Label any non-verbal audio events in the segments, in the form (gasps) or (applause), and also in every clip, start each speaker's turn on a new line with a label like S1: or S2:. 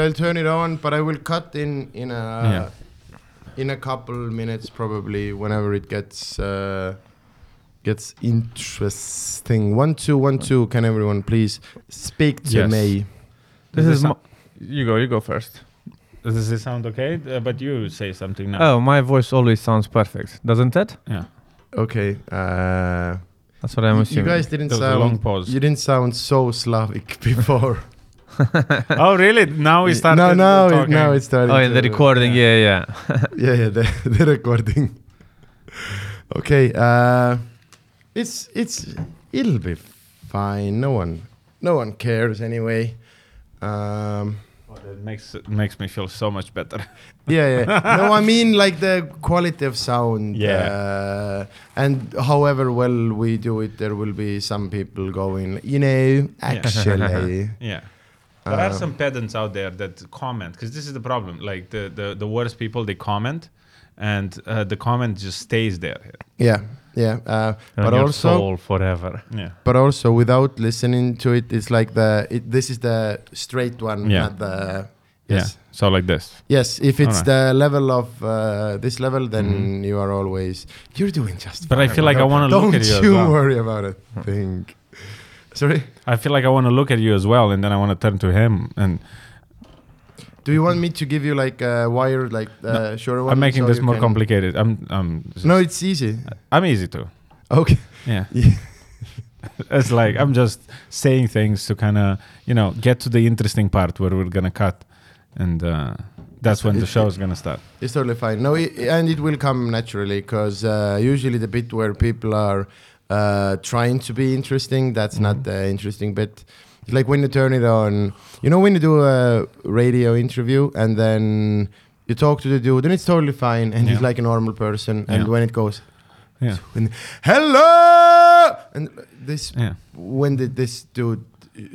S1: I'll turn it on, but I will cut in in a
S2: Yeah.
S1: in a couple minutes probably whenever it gets uh, gets interesting. One two one two. Can everyone please speak to
S2: Yes.
S1: me?
S3: This
S2: Does
S3: is
S2: it
S3: my,
S2: sou-
S3: you go. You go first.
S2: Does it sound okay? Uh, but you say something now.
S3: Oh, my voice always sounds perfect, doesn't it?
S2: Yeah.
S1: Okay. Uh,
S3: That's what I'm assuming.
S1: you guys didn't
S2: There was long
S1: sound.
S2: pause.
S1: You didn't sound so Slavic (laughs) before. (laughs)
S2: oh, really? Now we started.
S1: no, no, it, now it's starting.
S3: oh, in the recording, yeah, yeah.
S1: yeah, (laughs) yeah, the, (laughs) the recording. okay, uh, it's it's it'll be fine. No one, no one cares anyway. Um,
S2: Oh, that makes it makes me feel so much better.
S1: yeah, yeah. no, I mean like the quality of sound.
S2: Yeah.
S1: Uh, and however well we do it, there will be some people going, you know, actually.
S2: Yeah. There are
S1: Um,
S2: some pedants out there that comment because this is the problem. Like the, the, the worst people, they comment, and uh, the comment just stays there.
S1: yeah, yeah. Uh, but also,
S3: forever.
S2: Yeah.
S1: but also without listening to it, it's like the it, this is the straight one,
S2: Yeah.
S1: not the
S2: Yeah. So like this.
S1: Yes, if it's
S2: Alright.
S1: the level of uh, this level, then
S2: Mhm.
S1: you are always you're doing just.
S2: But I feel like I
S1: Don't-
S2: wanna look
S1: Don't
S2: at you as
S1: you
S2: well.
S1: worry about it. Think. Sorry.
S2: I feel like I want to look at you as well, and then I want to turn to him. And
S1: Do you want me to give you like a wire, like uh, shorter one?
S2: I'm making
S1: so
S2: this more complicated. I'm I'm
S1: No, it's easy.
S2: I'm easy too.
S1: Okay.
S2: Yeah. (laughs)
S1: Yeah. (laughs)
S2: It's like I'm just saying things to kind of you know get to the interesting part where we're gonna cut, and uh, that's when the show is gonna start.
S1: It's totally fine. No, it, and it will come naturally because uh, usually the bit where people are uh, trying to be interesting, that's not
S2: Mhm.
S1: the interesting bit. Like when you turn it on, you know, when you do a radio interview and then you talk to the dude, and it's totally fine and he's like a normal person. And
S2: Yeah.
S1: when it goes,
S2: Yeah.
S1: when, hello, and this
S2: Yeah.
S1: when did this dude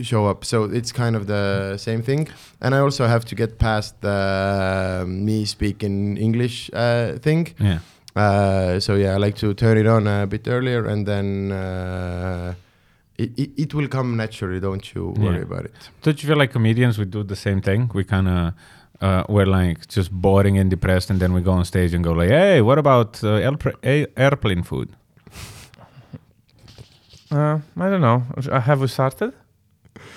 S1: show up? So it's kind of the same thing. And I also have to get past the um, me speaking English uh, thing.
S2: Yeah.
S1: Uh, so yeah, I like to turn it on a bit earlier, and then uh, it, it it will come naturally. Don't you worry
S2: Yeah.
S1: about it.
S2: Don't you feel like comedians we do the same thing? We kind of uh, we're like just boring and depressed, and then we go on stage and go like, "Hey, what about uh, airplane food?"
S3: Uh, I don't know. Have we started?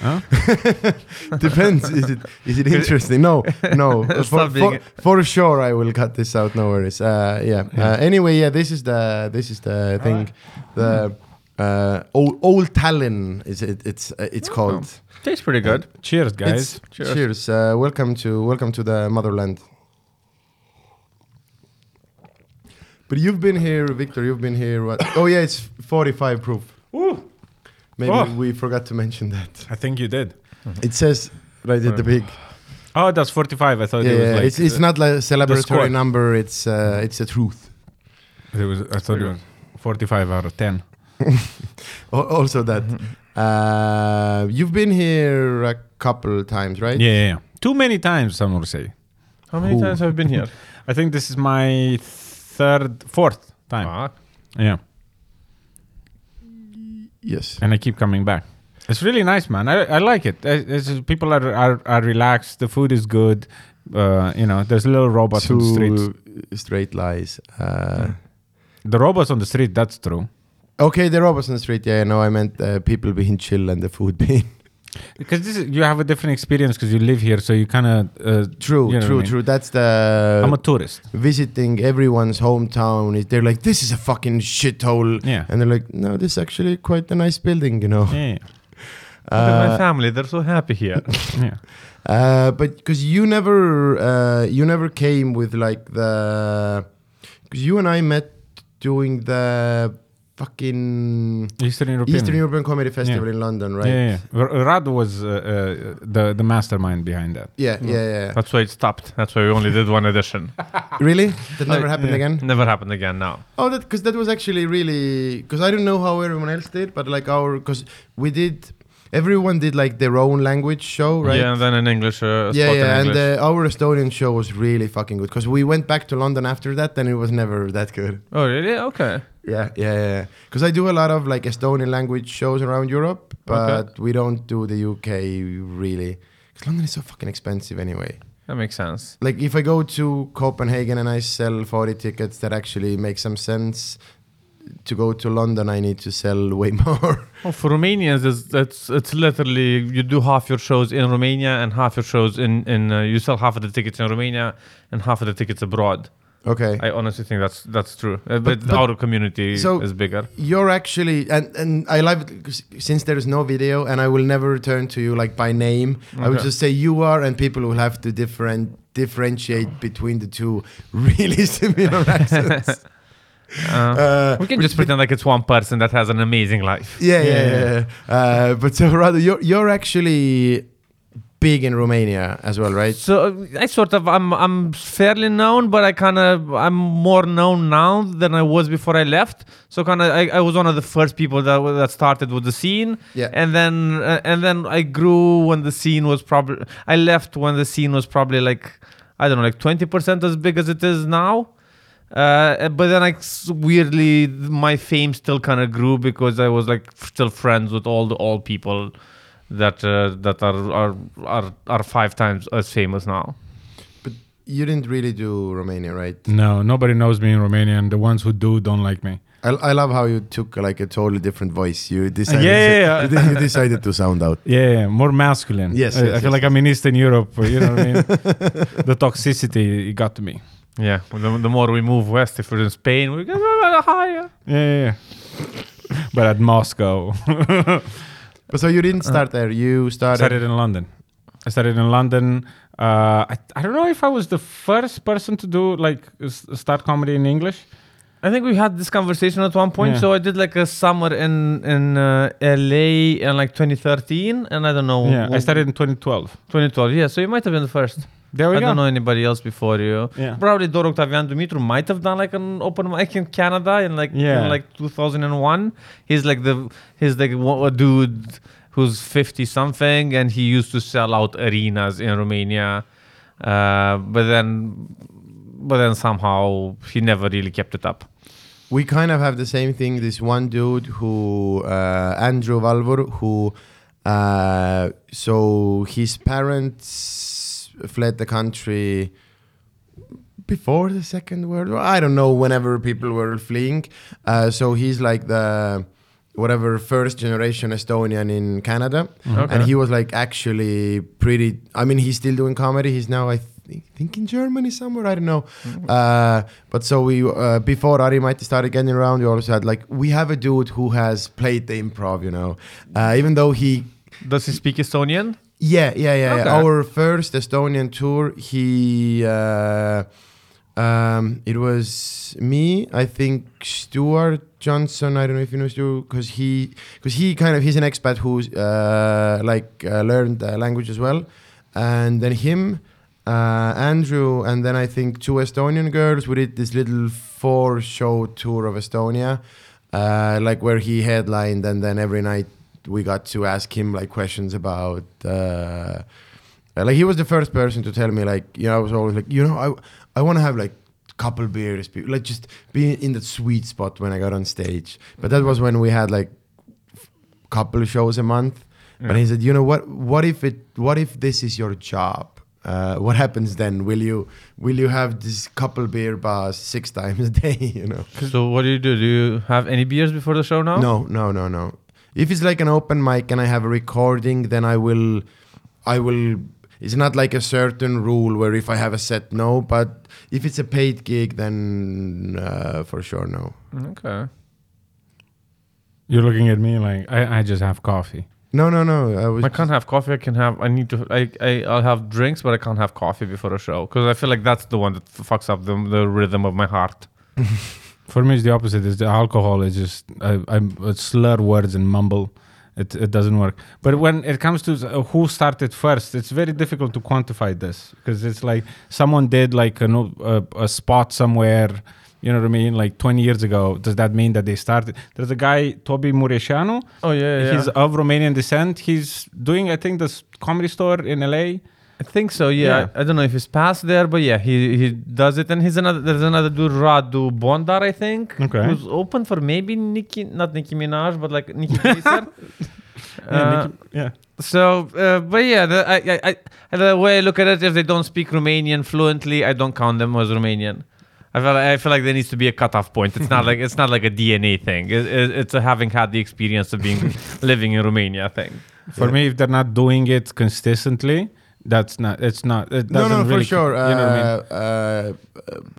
S2: Huh? (laughs)
S1: Depends. is it is it interesting? No, no. (laughs) for, for, for sure, I will cut this out. No worries. Uh, yeah.
S2: Yeah.
S1: Uh, anyway, yeah. This is the this is the thing. The uh, old old Tallinn is it? It's uh, it's called.
S3: Tastes pretty good.
S2: Cheers, guys.
S1: It's- cheers. Uh, welcome to welcome to the motherland. But you've been here, Victor. You've been here. What? Oh yeah, it's 45 proof. Maybe
S2: Oh.
S1: we forgot to mention that.
S2: I think you did.
S1: It says right at the big.
S2: Oh, that's forty-five. I thought
S1: Yeah,
S2: it was
S1: yeah,
S2: like
S1: it's it's
S2: uh,
S1: not like a celebratory number. It's uh, it's the truth.
S2: It was. I thought it was forty-five out of ten. (laughs)
S1: Also that. Uh, you've been here a couple times, right?
S2: Yeah, yeah, yeah. Too many times, some would say.
S3: How many
S1: Who?
S3: times have you been here? (laughs)
S2: I think this is my third, fourth time.
S3: Fuck.
S2: Yeah,
S1: Yes.
S2: and I keep coming back. It's really nice, man. I, I like it. It's, people are, are are relaxed. The food is good. Uh, you know, there's little robots on the streets.
S1: Straight lies. Uh,
S2: The robots on the street, that's true.
S1: Okay, the robots on the street. Yeah, no, I meant uh, people being chill and the food (laughs) being
S2: Because this is, you have a different experience because you live here, so you kind of. Uh,
S1: true,
S2: You know what I
S1: true,
S2: mean?
S1: true. That's the
S2: I'm a tourist.
S1: visiting everyone's hometown. They're like, this is a fucking shithole,
S2: Yeah.
S1: and they're like, no, this is actually quite a nice building, you know.
S2: Yeah.
S3: At (laughs) my
S1: Uh,
S3: family. They're so happy here. (laughs)
S2: yeah.
S1: uh, but because you never, uh, you never came with like the, because you and I met doing the fucking
S2: Eastern European.
S1: Eastern European Comedy Festival
S2: Yeah.
S1: in London, right?
S2: Yeah, yeah. R- Rad was uh, uh, the the mastermind behind that.
S1: yeah, yeah. yeah.
S3: That's why it stopped. That's why we only did one edition. (laughs)
S1: really? That never happened
S2: yeah.
S1: again?
S3: Never happened again now.
S1: Oh, that because that was actually really because I don't know how everyone else did, but like our because we did everyone did like their own language show, right?
S3: Yeah, and then in English. Uh,
S1: yeah,
S3: spot in
S1: yeah, and uh, our Estonian show was really fucking good because we went back to London after that, and it was never that good.
S3: oh, really? Okay.
S1: Yeah, yeah, yeah. Because I do a lot of like Estonian language shows around Europe, but we don't do the UK really. Because London is so fucking expensive anyway.
S3: That makes sense.
S1: Like if I go to Copenhagen and I sell 40 tickets, that actually makes some sense. To go to London, I need to sell (laughs) way more.
S3: Well, for Romanians, it's, it's it's literally you do half your shows in Romania and half your shows in in uh, you sell half of the tickets in Romania and half of the tickets abroad.
S1: Okay.
S3: I honestly think that's that's true. Uh, but,
S1: but-
S3: our community
S1: so-
S3: is bigger.
S1: You're actually, and, and I love it since there is no video, and I will never return to you like by name. I will
S3: Okay.
S1: just say you are, and people will have to different differentiate between the two (laughs) really similar (laughs) accents.
S3: Uh,
S1: Uh,
S3: we can just pretend like it's one person that has an amazing life.
S1: yeah, yeah,
S2: Yeah,
S1: yeah. yeah. Uh, but so Radu, you're you're actually big in Romania as well, right?
S3: So I sort of I'm I'm fairly known, but I kind of I'm more known now than I was before I left. So kind of I, I was one of the first people that that started with the scene.
S1: Yeah.
S3: And then uh, and then I grew when the scene was probably I left when the scene was probably like I don't know like twenty percent as big as it is now. Uh, but then like weirdly my fame still kind of grew because I was like still friends with all the old people that uh, that are, are are are five times as famous now.
S1: But you didn't really do Romania, right?
S2: No, nobody knows me in Romania, and the ones who do don't like me.
S1: I, I love how you took like a totally different voice. You decided,
S2: Yeah, yeah, yeah.
S1: You, (laughs) you decided to sound out.
S2: Yeah, yeah, more masculine.
S1: Yes,
S2: I,
S1: yes,
S2: I feel
S1: yes,
S2: like I'm in Eastern Europe. You know what I mean? (laughs) the toxicity it got to me.
S3: Yeah, the, the more we move west, if we're in Spain, we get higher.
S2: Yeah, yeah. yeah. but at Moscow, (laughs)
S1: But so you didn't start there. You started.
S2: started in London. I started in London. Uh, I, I don't know if I was the first person to do like s- start comedy in English.
S3: I think we had this conversation at one point.
S2: Yeah.
S3: So I did like a summer in in uh, LA in like 2013, and I don't know.
S2: yeah, I started in 2012.
S3: 2012. Yeah, so you might have been the first.
S2: There we
S3: I
S2: go.
S3: don't know anybody else before you.
S2: Yeah.
S3: Probably Dor Octavian Dumitru might have done like an open mic in Canada in like
S2: Yeah.
S3: in like 2001. He's like the he's like a dude who's 50 something and he used to sell out arenas in Romania. Uh, but then but then somehow he never really kept it up.
S1: we kind of have the same thing. This one dude who uh, Andrew Valvor, who uh, so his parents fled the country before the Second World War. I don't know. Whenever people were fleeing, uh, so he's like the whatever first generation Estonian in Canada,
S3: Okay.
S1: and he was like actually pretty. I mean, he's still doing comedy. He's now I thi- think in Germany somewhere. I don't know. Uh, but so we uh, before Ari Matti started getting around, we also had like we have a dude who has played the improv. You know, uh, even though he
S3: Does he speak Estonian?
S1: Yeah, yeah, yeah.
S3: Okay.
S1: Our first Estonian tour, he, uh, um, it was me, I think Stuart Johnson. I don't know if you know Stuart, because he, because he kind of he's an expat who's uh, like uh, learned the language as well, and then him. Uh, Andrew, and then I think two Estonian girls. We did this little four-show tour of Estonia, uh, like where he headlined, and then every night we got to ask him like questions about uh, uh, like he was the first person to tell me like you know I was always like you know I I want to have like couple beers be- like just be in that sweet spot when I got on stage but that was when we had like couple shows a month but he said you know what what if it what if this is your job uh, what happens then will you will you have this couple beer bars six (laughs) times a day you know
S3: So what do you do? Do you have any beers before the show now?
S1: no, no, no, no. If it's like an open mic and I have a recording, then I will, I will. It's not like a certain rule where if I have a set, no. But if it's a paid gig, then uh, for sure, no.
S3: Okay.
S2: You're looking at me like I, I just have coffee.
S1: No, no, no. I was.
S3: I can't have coffee. I can have. I need to. I. I. I'll have drinks, but I can't have coffee before a show because I feel like that's the one that fucks up the the rhythm of my heart. (laughs)
S2: For me, it's the opposite. Is the alcohol is just I, I I slur words and mumble. It it doesn't work. But when it comes to uh, who started first, it's very difficult to quantify this because it's like someone did like a, a a spot somewhere. You know what I mean? Like 20 years ago. Does that mean that they started? There's a guy, Toby Mureșanu.
S3: Oh yeah, yeah.
S2: He's of Romanian descent. He's doing, I think, this comedy store in LA.
S3: I think so. Yeah.
S2: Yeah.
S3: I, don't know if he's past there, but yeah, he he does it. And he's another. There's another dude, Radu Bondar, I think.
S2: Okay.
S3: Who's open for maybe Nicki, not Nicki Minaj, but like Nicki Glaser. (laughs)
S2: Yeah,
S3: Uh,
S2: yeah.
S3: So, uh, but yeah, the, I, I, I, the way I look at it, if they don't speak Romanian fluently, I don't count them as Romanian. I feel, I feel like there needs to be a cutoff point. It's not (laughs) like it's not like a DNA thing. It, it, it's a having had the experience of being (laughs) living in Romania thing.
S2: For
S1: Yeah.
S2: me, if they're not doing it consistently, that's not. It's not. It
S1: No,
S2: doesn't
S1: no, for
S2: really,
S1: sure.
S2: You know what I mean?
S1: uh, uh,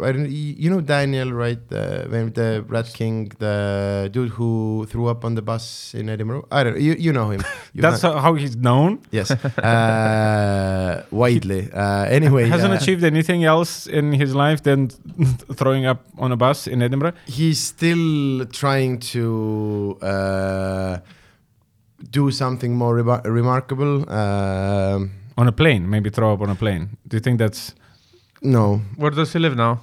S1: uh, I don't, y- you know Daniel, right? Uh, when the Rat King, the dude who threw up on the bus in Edinburgh. I don't. You, you know him. (laughs)
S2: That's
S1: not-
S2: how, he's known.
S1: yes. Uh, widely. Uh, anyway,
S2: Hasn't
S1: uh,
S2: achieved anything else in his life than (laughs) throwing up on a bus in Edinburgh.
S1: he's still trying to uh, do something more reba- remarkable. Um,
S2: On a plane, maybe throw up on a plane. Do you think that's
S1: no,
S3: Where does he live now?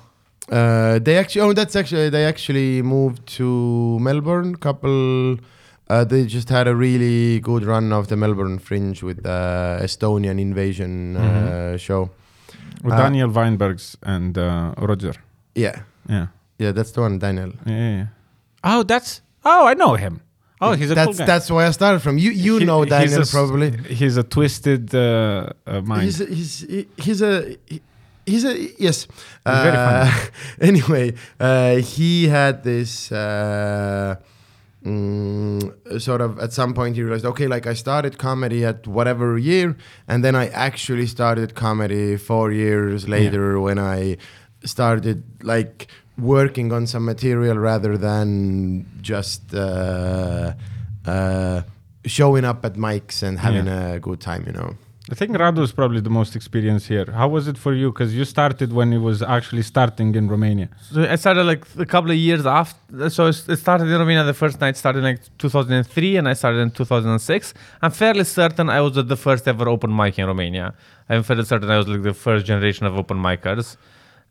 S1: Uh, they actually, oh, that's actually, they actually moved to Melbourne. Couple, uh, they just had a really good run of the Melbourne Fringe with the Estonian invasion uh,
S2: Mhm.
S1: show.
S2: with
S1: Uh,
S2: Daniel Weinbergs and uh, Roger?
S1: Yeah,
S2: Yeah.
S1: yeah, that's the one, Daniel.
S2: yeah, yeah, yeah. Oh, that's. Oh, I know him. Oh, he's a
S1: that's
S2: cool guy.
S1: that's why I started from. You you
S2: He-
S1: know
S2: he's
S1: Daniel probably.
S2: He's a twisted uh, uh, mind.
S1: He's a, he's he's a he- he's a yes.
S2: He's very
S1: Uh, (laughs) anyway, uh, he had this uh, mm, sort of at some point he realized, okay, like I started comedy at whatever year, and then I actually started comedy four years later when I started like working on some material rather than just. Uh, uh, showing up at mics and having a good time you know
S2: I think Radu is probably the most experienced here. How was it for you? Because you started when it was actually starting in Romania.
S3: So I started like a couple of years after. So it started in Romania. The first night started in like 2003, and I started in 2006. I'm fairly certain I was at the first ever open mic in Romania. I'm fairly certain I was like the first generation of open micers.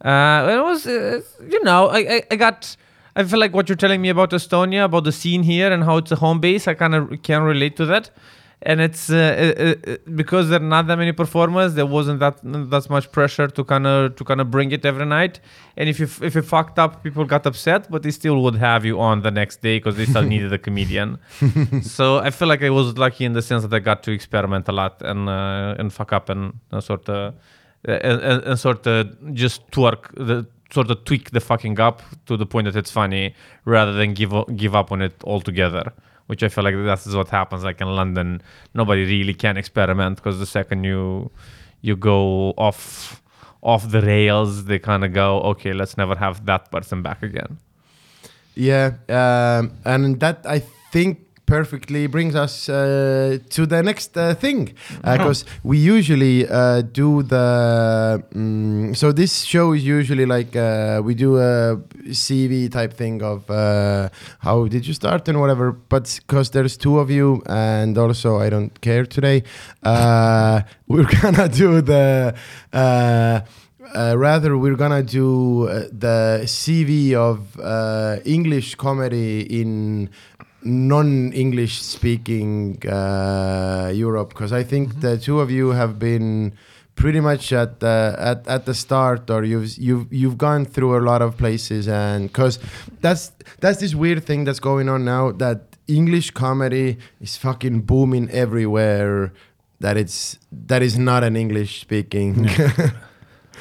S3: Uh, it was, uh, you know, I, I, I got. I feel like what you're telling me about Estonia, about the scene here, and how it's a home base. I kind of can relate to that. And it's uh, uh, uh, because there are not that many performers. There wasn't that that much pressure to kind of to kind of bring it every night. And if you if you fucked up, people got upset, but they still would have you on the next day because they still (laughs) needed a comedian. so I feel like I was lucky in the sense that I got to experiment a lot and uh, and fuck up and, sort of uh, and, and, and sort of just twerk the sort of tweak the fucking up to the point that it's funny rather than give give up on it altogether. Which I feel like that's what happens. Like in London, nobody really can experiment because the second you you go off off the rails, they kind of go, okay, let's never have that person back again.
S1: Yeah, um, and that I think perfectly brings us uh, to the next uh, thing. Because we usually uh, do the mm so this show is usually like uh, we do a CV type thing of uh, how did you start and whatever but because there's two of you and also I don't care today uh, (laughs) we're gonna do the uh, uh, rather, we're gonna do uh, the CV of uh, English comedy in non-English speaking uh, Europe, because I think the two of you have been pretty much at the at, at the start, or you've you've you've gone through a lot of places, and because that's that's this weird thing that's going on now that English comedy is fucking booming everywhere. That it's that is not an English speaking. (laughs)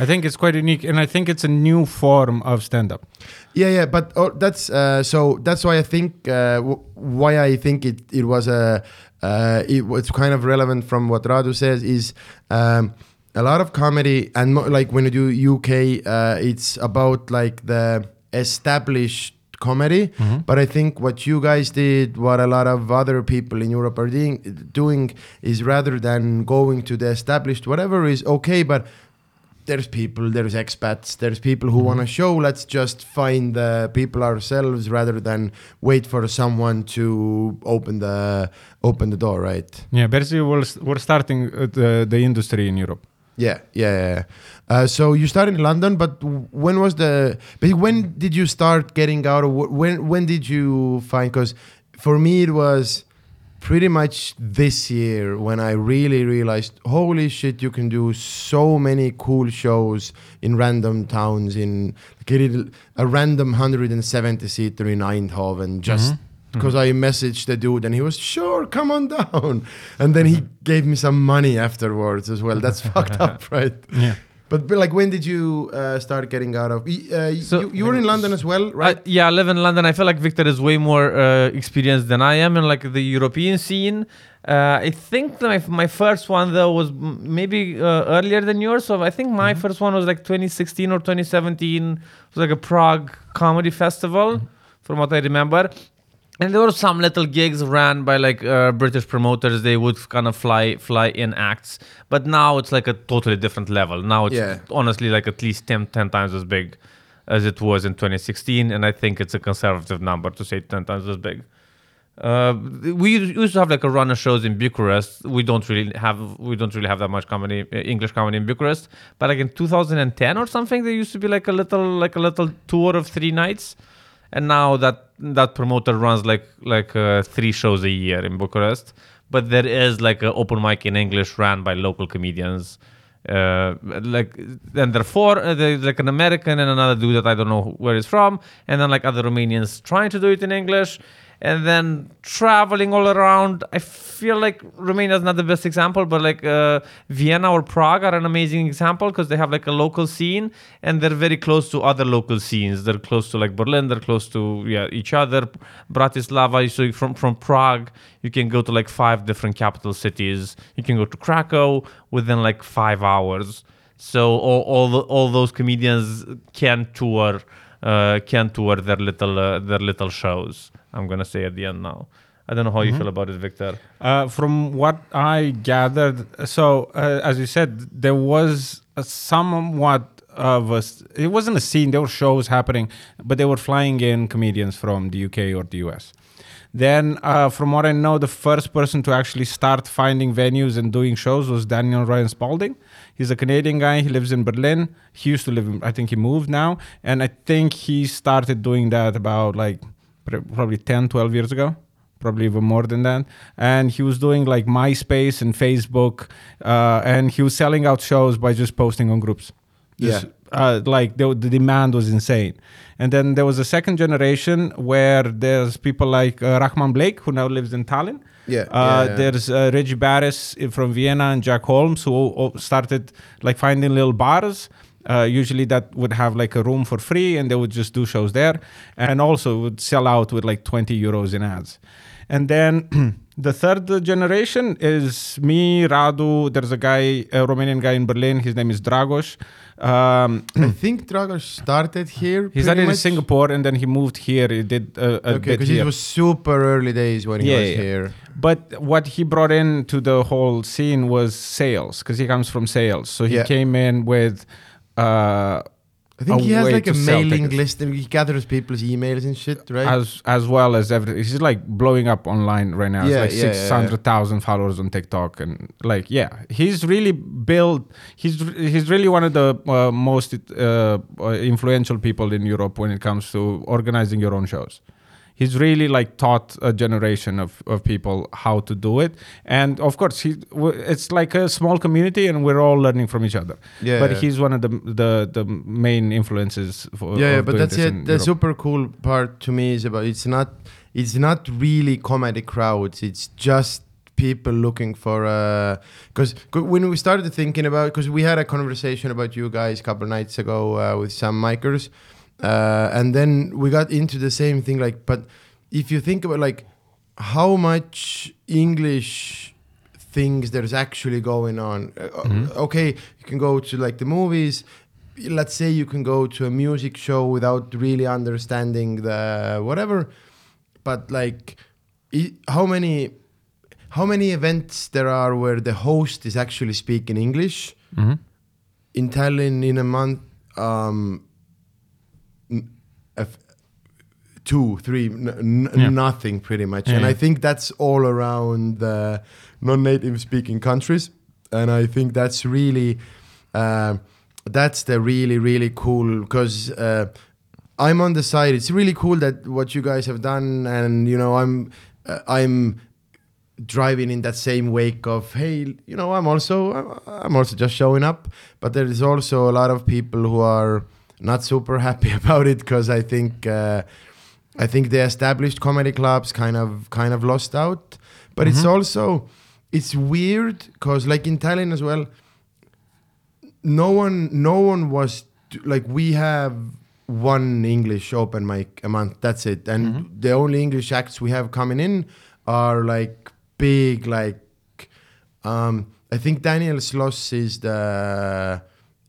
S2: I think it's quite unique, and I think it's a new form of stand-up.
S1: Yeah, yeah, but oh, that's uh, so. That's why I think uh, w- why I think it it was a uh, it was kind of relevant from what Radu says is um, a lot of comedy and mo- like when you do UK, uh, it's about like the established comedy. But I think what you guys did, what a lot of other people in Europe are doing, doing is rather than going to the established whatever is okay, but there's people, there's expats, there's people who want to show. Let's just find the people ourselves rather than wait for someone to open the open the door, right?
S2: Yeah, basically we're, we're starting uh, the, the industry in Europe.
S1: Yeah, yeah. yeah. Uh, so you started in London, but when was the? But when did you start getting out of? When when did you find? Because for me it was pretty much this year when I really realized, holy shit, you can do so many cool shows in random towns in like a, random 170 seater in Eindhoven, just mm-hmm. mm-hmm. because I messaged the dude and he was sure, come on down, and then he mm-hmm. gave me some money afterwards as well. That's (laughs) fucked up, right?
S2: Yeah.
S1: But, but like, when did you uh, start getting out of? Uh,
S3: So-
S1: you, you were in London as well, right?
S3: I, yeah, I live in London. I feel like Victor is way more uh, experienced than I am in like the European scene. Uh, I think that my, my first one though was maybe uh, earlier than yours. So I think my first one was like 2016 or 2017. It was like a Prague comedy festival, from what I remember. And there were some little gigs ran by like uh, British promoters. They would kind of fly fly in acts, but now it's like a totally different level. Now it's
S1: Yeah.
S3: honestly like at least 10, 10 times as big as it was in 2016, and I think it's a conservative number to say 10 times as big. Uh, we used to have like a run of shows in Bucharest. We don't really have we don't really have that much comedy uh, English comedy in Bucharest. But like in 2010 or something, there used to be like a little like a little tour of three nights, and now that that promoter runs like like uh, three shows a year in Bucharest. But there is like an open mic in English ran by local comedians. Uh, like then there are four. Uh, there's like an American and another dude that I don't know where he's from, and then like other Romanians trying to do it in English and then traveling all around. I feel like Romania is not the best example, but like uh, Vienna or Prague are an amazing example because they have like a local scene and they're very close to other local scenes. They're close to like Berlin. They're close to yeah each other. Bratislava. So from from Prague, you can go to like five different capital cities. You can go to Krakow within like five hours. So all all, the, all those comedians can tour uh, can tour their little uh, their little shows. I'm gonna say at the end now. I don't know how you feel about it, Victor.
S2: Uh, from what I gathered, so uh, as you said, there was a somewhat of a. It wasn't a scene. There were shows happening, but they were flying in comedians from the UK or the US. Then, uh, from what I know, the first person to actually start finding venues and doing shows was Daniel Ryan Spalding. He's a Canadian guy. He lives in Berlin. He used to live in, I think he moved now. And I think he started doing that about like probably 10, 12 years ago probably even more than that. And he was doing like MySpace and Facebook, uh, and he was selling out shows by just posting on groups. Just, uh, like the, the demand was insane. And then there was a second generation where there's people like uh, Rahman Blake, who now lives in Tallinn.
S1: Yeah,
S2: Uh,
S1: yeah, yeah.
S2: There's uh, Reggie Barris from Vienna and Jack Holmes, who started like finding little bars. Uh, usually that would have like a room for free and they would just do shows there and also would sell out with like 20 euros in ads and then (clears throat) the third generation is me radu there's a guy a romanian guy in berlin his name is dragos um,
S1: I think Dragos started here.
S2: he started in. Singapore and then he moved here. He did a, a
S1: Okay, because it was super early days when he
S2: Yeah,
S1: was
S2: yeah.
S1: here.
S2: But what he brought in to the whole scene was sales because he comes from sales. So he
S1: Yeah.
S2: came in with. Uh,
S1: I think he has like a mailing list and he gathers people's emails and shit, right?
S2: as as well as everything. He's like blowing up online right now.
S1: Yeah,
S2: it's like
S1: yeah, yeah, yeah.
S2: six hundred thousand followers on TikTok, and like yeah, he's really built. He's he's really one of the uh, most uh, uh, influential people in Europe when it comes to organizing your own shows. He's really like taught a generation of, of people how to do it, and of course he. It's like a small community, and we're all learning from each other.
S1: yeah.
S2: But he's one of the the, the main influences. For,
S1: yeah, yeah, but that's it. The
S2: Europe.
S1: super cool part to me is about it's not it's not really comedy crowds. It's just people looking for uh because when we started thinking about because we had a conversation about you guys a couple nights ago uh, with some micers uh, and then we got into the same thing like but if you think about like how much english things there's actually going on uh,
S2: Mhm.
S1: okay you can go to like the movies let's say you can go to a music show without really understanding the whatever but like i- how many how many events there are where the host is actually speaking english
S2: Mhm.
S1: in Tallinn in a month, um, n- a f- two, three, n-
S2: Yeah.
S1: nothing pretty much.
S2: Yeah,
S1: and I think that's all around the non-native speaking countries. And I think that's really, uh, that's the really, really cool because uh, I'm on the side. It's really cool that what you guys have done, and you know, I'm, uh, I'm driving in that same wake of hey you know i'm also i'm also just showing up but there is also a lot of people who are not super (laughs) happy about it because i think uh, I think the established comedy clubs kind of kind of lost out. But it's
S2: Mhm.
S1: also it's weird because like in Tallinn as well, no one no one was t- like we have one English open mic a month. That's it, and
S2: Mhm.
S1: the only English acts we have coming in are like big like. Um, I think Daniel Sloss is the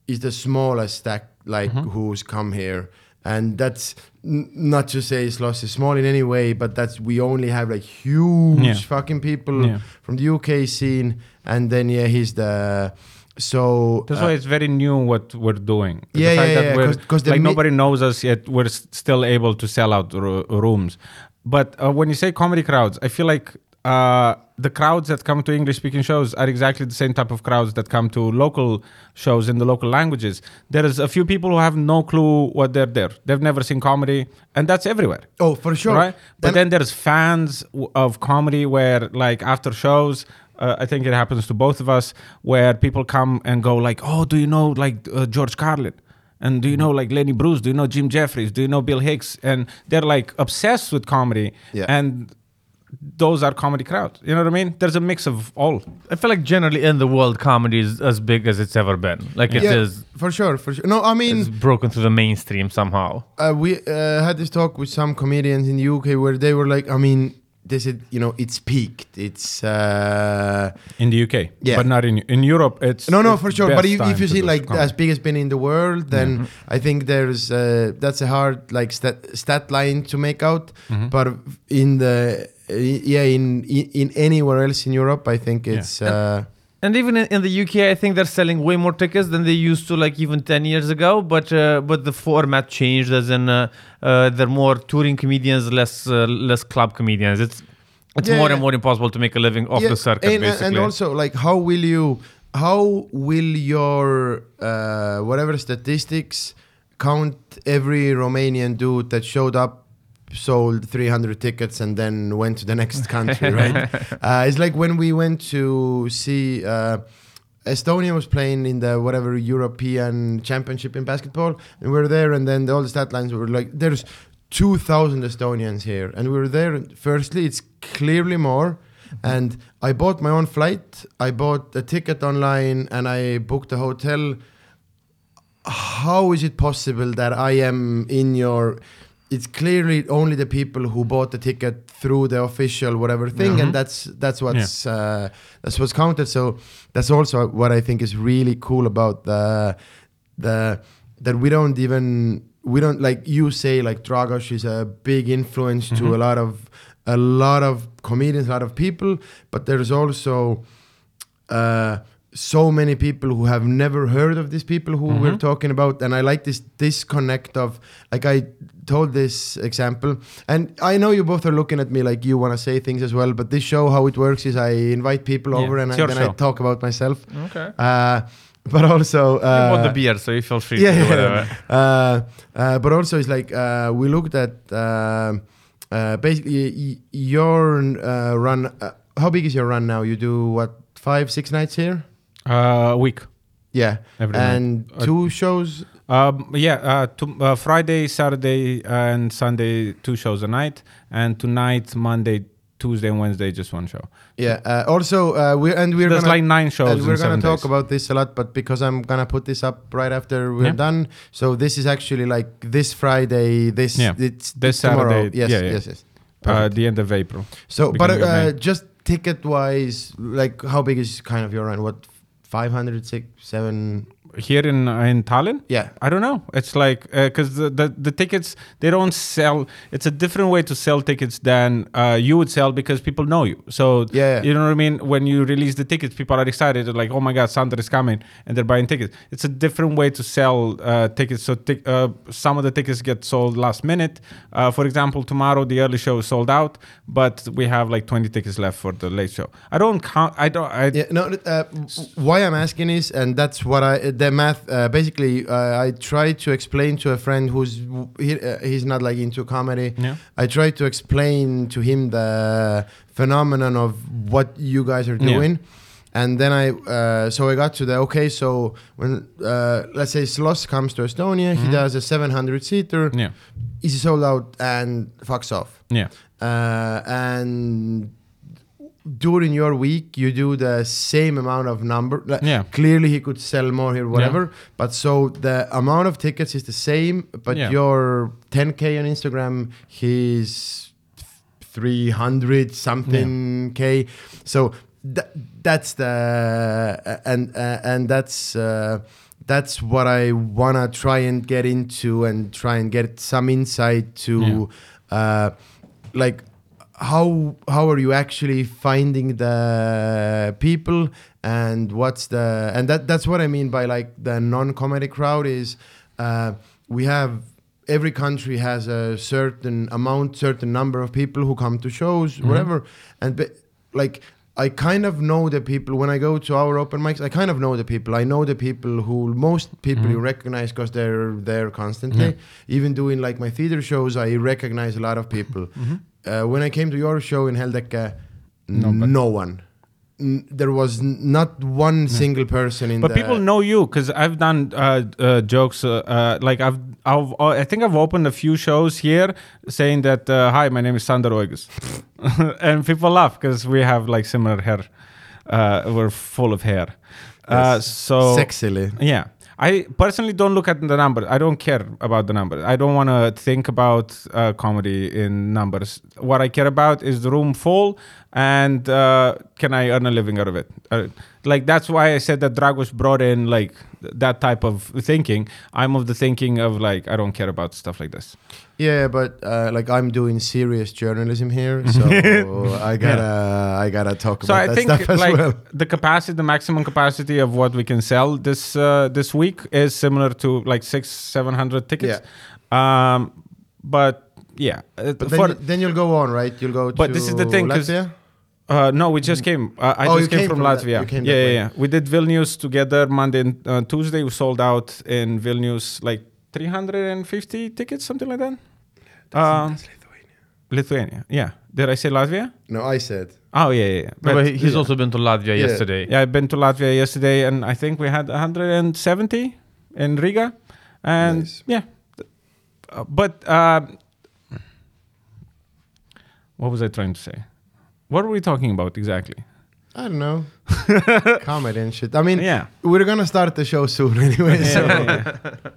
S1: is the smallest act like
S2: Mhm.
S1: who's come here, and that's n- not to say Sloss is small in any way, but that's we only have like huge
S2: Yeah.
S1: fucking people
S2: Yeah.
S1: from the UK scene, and then yeah, he's the so
S2: That's
S1: uh,
S2: why it's very new what we're doing.
S1: Yeah, yeah, yeah, 'cause- 'cause
S2: like
S1: mi-
S2: nobody knows us yet. We're s- still able to sell out ro- rooms. But uh, when you say comedy crowds, I feel like uh, the crowds that come to English speaking shows are exactly the same type of crowds that come to local shows in the local languages. There is a few people who have no clue what they're there. They've never seen comedy, and that's everywhere.
S1: oh for sure,
S2: Right? But
S1: And-
S2: then there's fans w- of comedy where, like, after shows, uh, I think it happens to both of us, where people come and go, like, oh, do you know, like, uh, George Carlin? And do you know, like, Lenny Bruce? Do you know Jim Jeffries? Do you know Bill Hicks? And they're, like, obsessed with comedy.
S1: Yeah.
S2: And those are comedy crowds. You know what I mean? There's a mix of all.
S3: I feel like generally in the world, comedy is as big as it's ever been. Like it
S1: yeah,
S3: is.
S1: for sure, for sure. No, I mean
S3: It's broken through the mainstream somehow.
S1: uh, we uh, had this talk with some comedians in the UK where they were like, I mean, they said, you know, it's peaked. It's uh,
S2: In the UK.
S1: Yeah.
S2: But not in in Europe. It's
S1: no, no,
S2: it's
S1: for sure. But if, if you see like
S2: comedy.
S1: as big as been in the world, then I think there's uh, that's a hard like stat, stat line to make out.
S2: Mhm.
S1: But in the yeah, in, in in anywhere else in Europe, I think
S2: Yeah.
S1: it's uh,
S3: And even in, in the UK, I think they're selling way more tickets than they used to, like even ten years ago. But uh, but the format changed, as in uh, uh, they're more touring comedians, less uh, less club comedians. It's it's
S1: Yeah,
S3: more
S1: yeah.
S3: and more impossible to make a living off
S1: Yeah,
S3: the circuit,
S1: and,
S3: basically.
S1: and also like how will you how will your uh, whatever statistics count every Romanian dude that showed up sold 300 tickets and then went to the next country (laughs) right uh, it's like when we went to see uh, Estonia was playing in the whatever European Championship in basketball, and we were there, and then the, all the stat lines were like, "There's 2,000 Estonians here," and we were there. Firstly, it's clearly more, and I bought my own flight. I bought a ticket online, and I booked a hotel. How is it possible that I am in your? It's clearly only the people who bought the ticket through the official whatever thing,
S2: Mhm.
S1: and that's that's what's uh, that's what's counted. So that's also what I think is really cool about the the that we don't even we don't like you say like Dragos is a big influence to
S2: Mhm.
S1: a lot of a lot of comedians, a lot of people, but there's also uh, so many people who have never heard of these people who we're
S2: Mhm.
S1: talking about, and I like this disconnect of like I told this example, and I know you both are looking at me like you want to say things as well, but this show how it works is I invite people
S2: Yeah,
S1: over and I, then I talk about myself,
S3: okay.
S1: uh, but also uh,
S3: the beer, so you feel free
S1: yeah,
S3: to do whatever.
S1: uh, uh, but also it's like uh, we looked at um uh, basically y- your uh, run. Uh, how big is your run now? You do what five, six nights here?
S2: Uh, a week.
S1: Yeah,
S2: Every night.
S1: and
S2: Uh,
S1: two shows.
S2: Um, yeah, uh, to, uh, Friday, Saturday, and Sunday, two shows a night, and tonight, Monday, Tuesday, and Wednesday, just one show.
S1: Yeah. Uh, also, uh, we and we're
S2: There's
S1: gonna
S2: like nine shows.
S1: and we're gonna talk
S2: days.
S1: about this a lot, but because I'm gonna put this up right after we're
S2: Yeah.
S1: done, so this is actually like this Friday. This
S2: Yeah.
S1: it's
S2: This
S1: tomorrow.
S2: Saturday,
S1: Yes,
S2: yeah, yeah.
S1: yes, yes.
S2: uh, the end of April.
S1: So, but uh, just ticket wise, like how big is kind of your run? What, 500, six, seven?
S2: Here in uh, in Tallinn,
S1: Yeah.
S2: I don't know. It's like because the, the the tickets they don't sell. It's a different way to sell tickets than uh, you would sell because people know you. So
S1: Yeah.
S2: you know what I mean. When you release the tickets, people are excited. They're like, "Oh my God, Sandra is coming!" and they're buying tickets. It's a different way to sell uh, tickets. So tic- uh, some of the tickets get sold last minute. Uh, for example, tomorrow the early show is sold out, but we have like 20 tickets left for the late show. I don't count. I don't. I,
S1: Yeah, no. Uh, why I'm asking is, and that's what I the math. Uh, basically, uh, I try to explain to a friend who's he, uh, he's not like into comedy.
S2: Yeah.
S1: I try to explain to him the phenomenon of what you guys are
S2: Yeah.
S1: doing. And then I, uh, so I got to the okay. So when uh, let's say Sloss comes to Estonia, he
S2: Mhm.
S1: does a 700 seater.
S2: Yeah.
S1: easy sold out and fucks off.
S2: Yeah.
S1: Uh, and during your week, you do the same amount of number. like,
S2: Yeah.
S1: Clearly, he could sell more here, whatever. But so the amount of tickets is the same, but
S2: Yeah.
S1: your 10k on Instagram, he's 300 something k. So th- that's the uh, and uh, and that's. Uh, that's what I wanna try and get into and try and get some insight to, uh, like how how are you actually finding the people and what's the and that that's what I mean by like the non-comedy crowd is uh, we have every country has a certain amount certain number of people who come to shows mm-hmm. whatever and be, like I kind of know the people when I go to our open mics. I kind of know the people. I know the people who most people mm-hmm. you recognize because they're there constantly. Even doing like my theater shows, I recognize a lot of people. Mm-hmm. Uh, when I came to your show in Heldeke,
S2: No,
S1: no one. N- there was n- not one single person in
S2: But people know you because I've done uh, uh, jokes. Uh, uh, like I've, I've, uh, I think I've opened a few shows here saying that, uh, "Hi, my name is Sander Oigus," (laughs) and people laugh because we have like similar hair. Uh, we're full of hair. Uh,
S1: Yes.
S2: so
S1: sexily.
S2: yeah. I personally don't look at the numbers. I don't care about the numbers. I don't want to think about uh, comedy in numbers. What I care about is the room full and uh, can I earn a living out of it? Uh, like that's why I said that Dragos brought in like th- that type of thinking. I'm of the thinking of like I don't care about stuff like this.
S1: Yeah, but uh, like I'm doing serious journalism here, (laughs) so I gotta I gotta talk
S2: So
S1: about
S2: I
S1: that
S2: think
S1: stuff as
S2: like
S1: well.
S2: the capacity, the maximum capacity of what we can sell this uh, this week is similar to like six, seven hundred tickets. Yeah. Um, but yeah, uh,
S1: But then, you, then you'll go on, right? You'll go.
S2: But
S1: to
S2: this is the thing, 'cause
S1: Latvia?
S2: Uh, no, we just came. Uh, I
S1: Oh,
S2: just came,
S1: came
S2: from,
S1: from
S2: Latvia.
S1: came
S2: yeah, yeah, yeah. We did Vilnius together Monday and uh, Tuesday. We sold out in Vilnius like 350 tickets, something like that. Um, Lithuania. Yeah. Did I say Latvia?
S1: No, I said.
S2: Oh yeah, yeah. yeah.
S3: But,
S2: But,
S3: he's
S1: yeah.
S3: also been to Latvia
S1: Yeah.
S3: yesterday.
S2: yeah, I've been to Latvia yesterday, and I think we had 170 in Riga, and
S1: Nice.
S2: yeah. Uh, but uh, what was I trying to say? What were we talking about exactly?
S1: I don't know. (laughs) Comedy and shit. I mean,
S2: Yeah.
S1: we're gonna start the show soon (laughs) anyway. so.
S2: Yeah, yeah, yeah.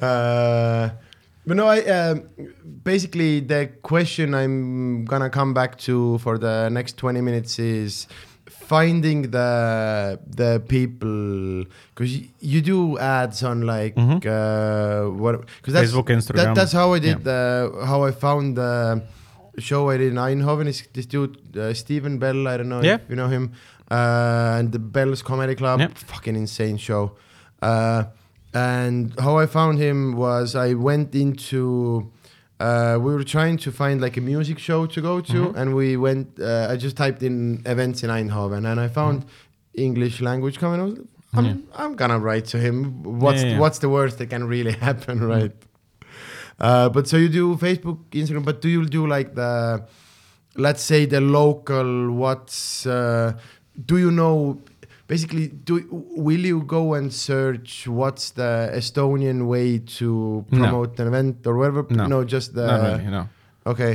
S2: (laughs)
S1: Uh, but no, I um, basically the question I'm gonna come back to for the next 20 minutes is finding the the people because you, you do ads on like
S2: Mhm.
S1: uh, what because that's
S2: Facebook, Instagram.
S1: that, that's how I did the how I found the show I did in Eindhoven is this dude uh, Stephen Bell I don't know
S2: Yeah.
S1: if you know him uh, and the Bell's Comedy Club
S2: Yeah.
S1: fucking insane show uh, and how I found him was I went into uh, we were trying to find like a music show to go to
S2: Mhm.
S1: and we went uh, I just typed in events in Eindhoven and I found English language coming I was, I'm,
S2: Yeah.
S1: I'm gonna write to him what's
S2: Yeah, yeah.
S1: what's the worst that can really (laughs) happen right uh, but so you do Facebook, Instagram, but do you do like the, let's say the local? What's uh, do you know? Basically, do will you go and search what's the Estonian way to
S2: No.
S1: promote an event or whatever?
S2: No.
S1: just the.
S2: Not really, no.
S1: Okay.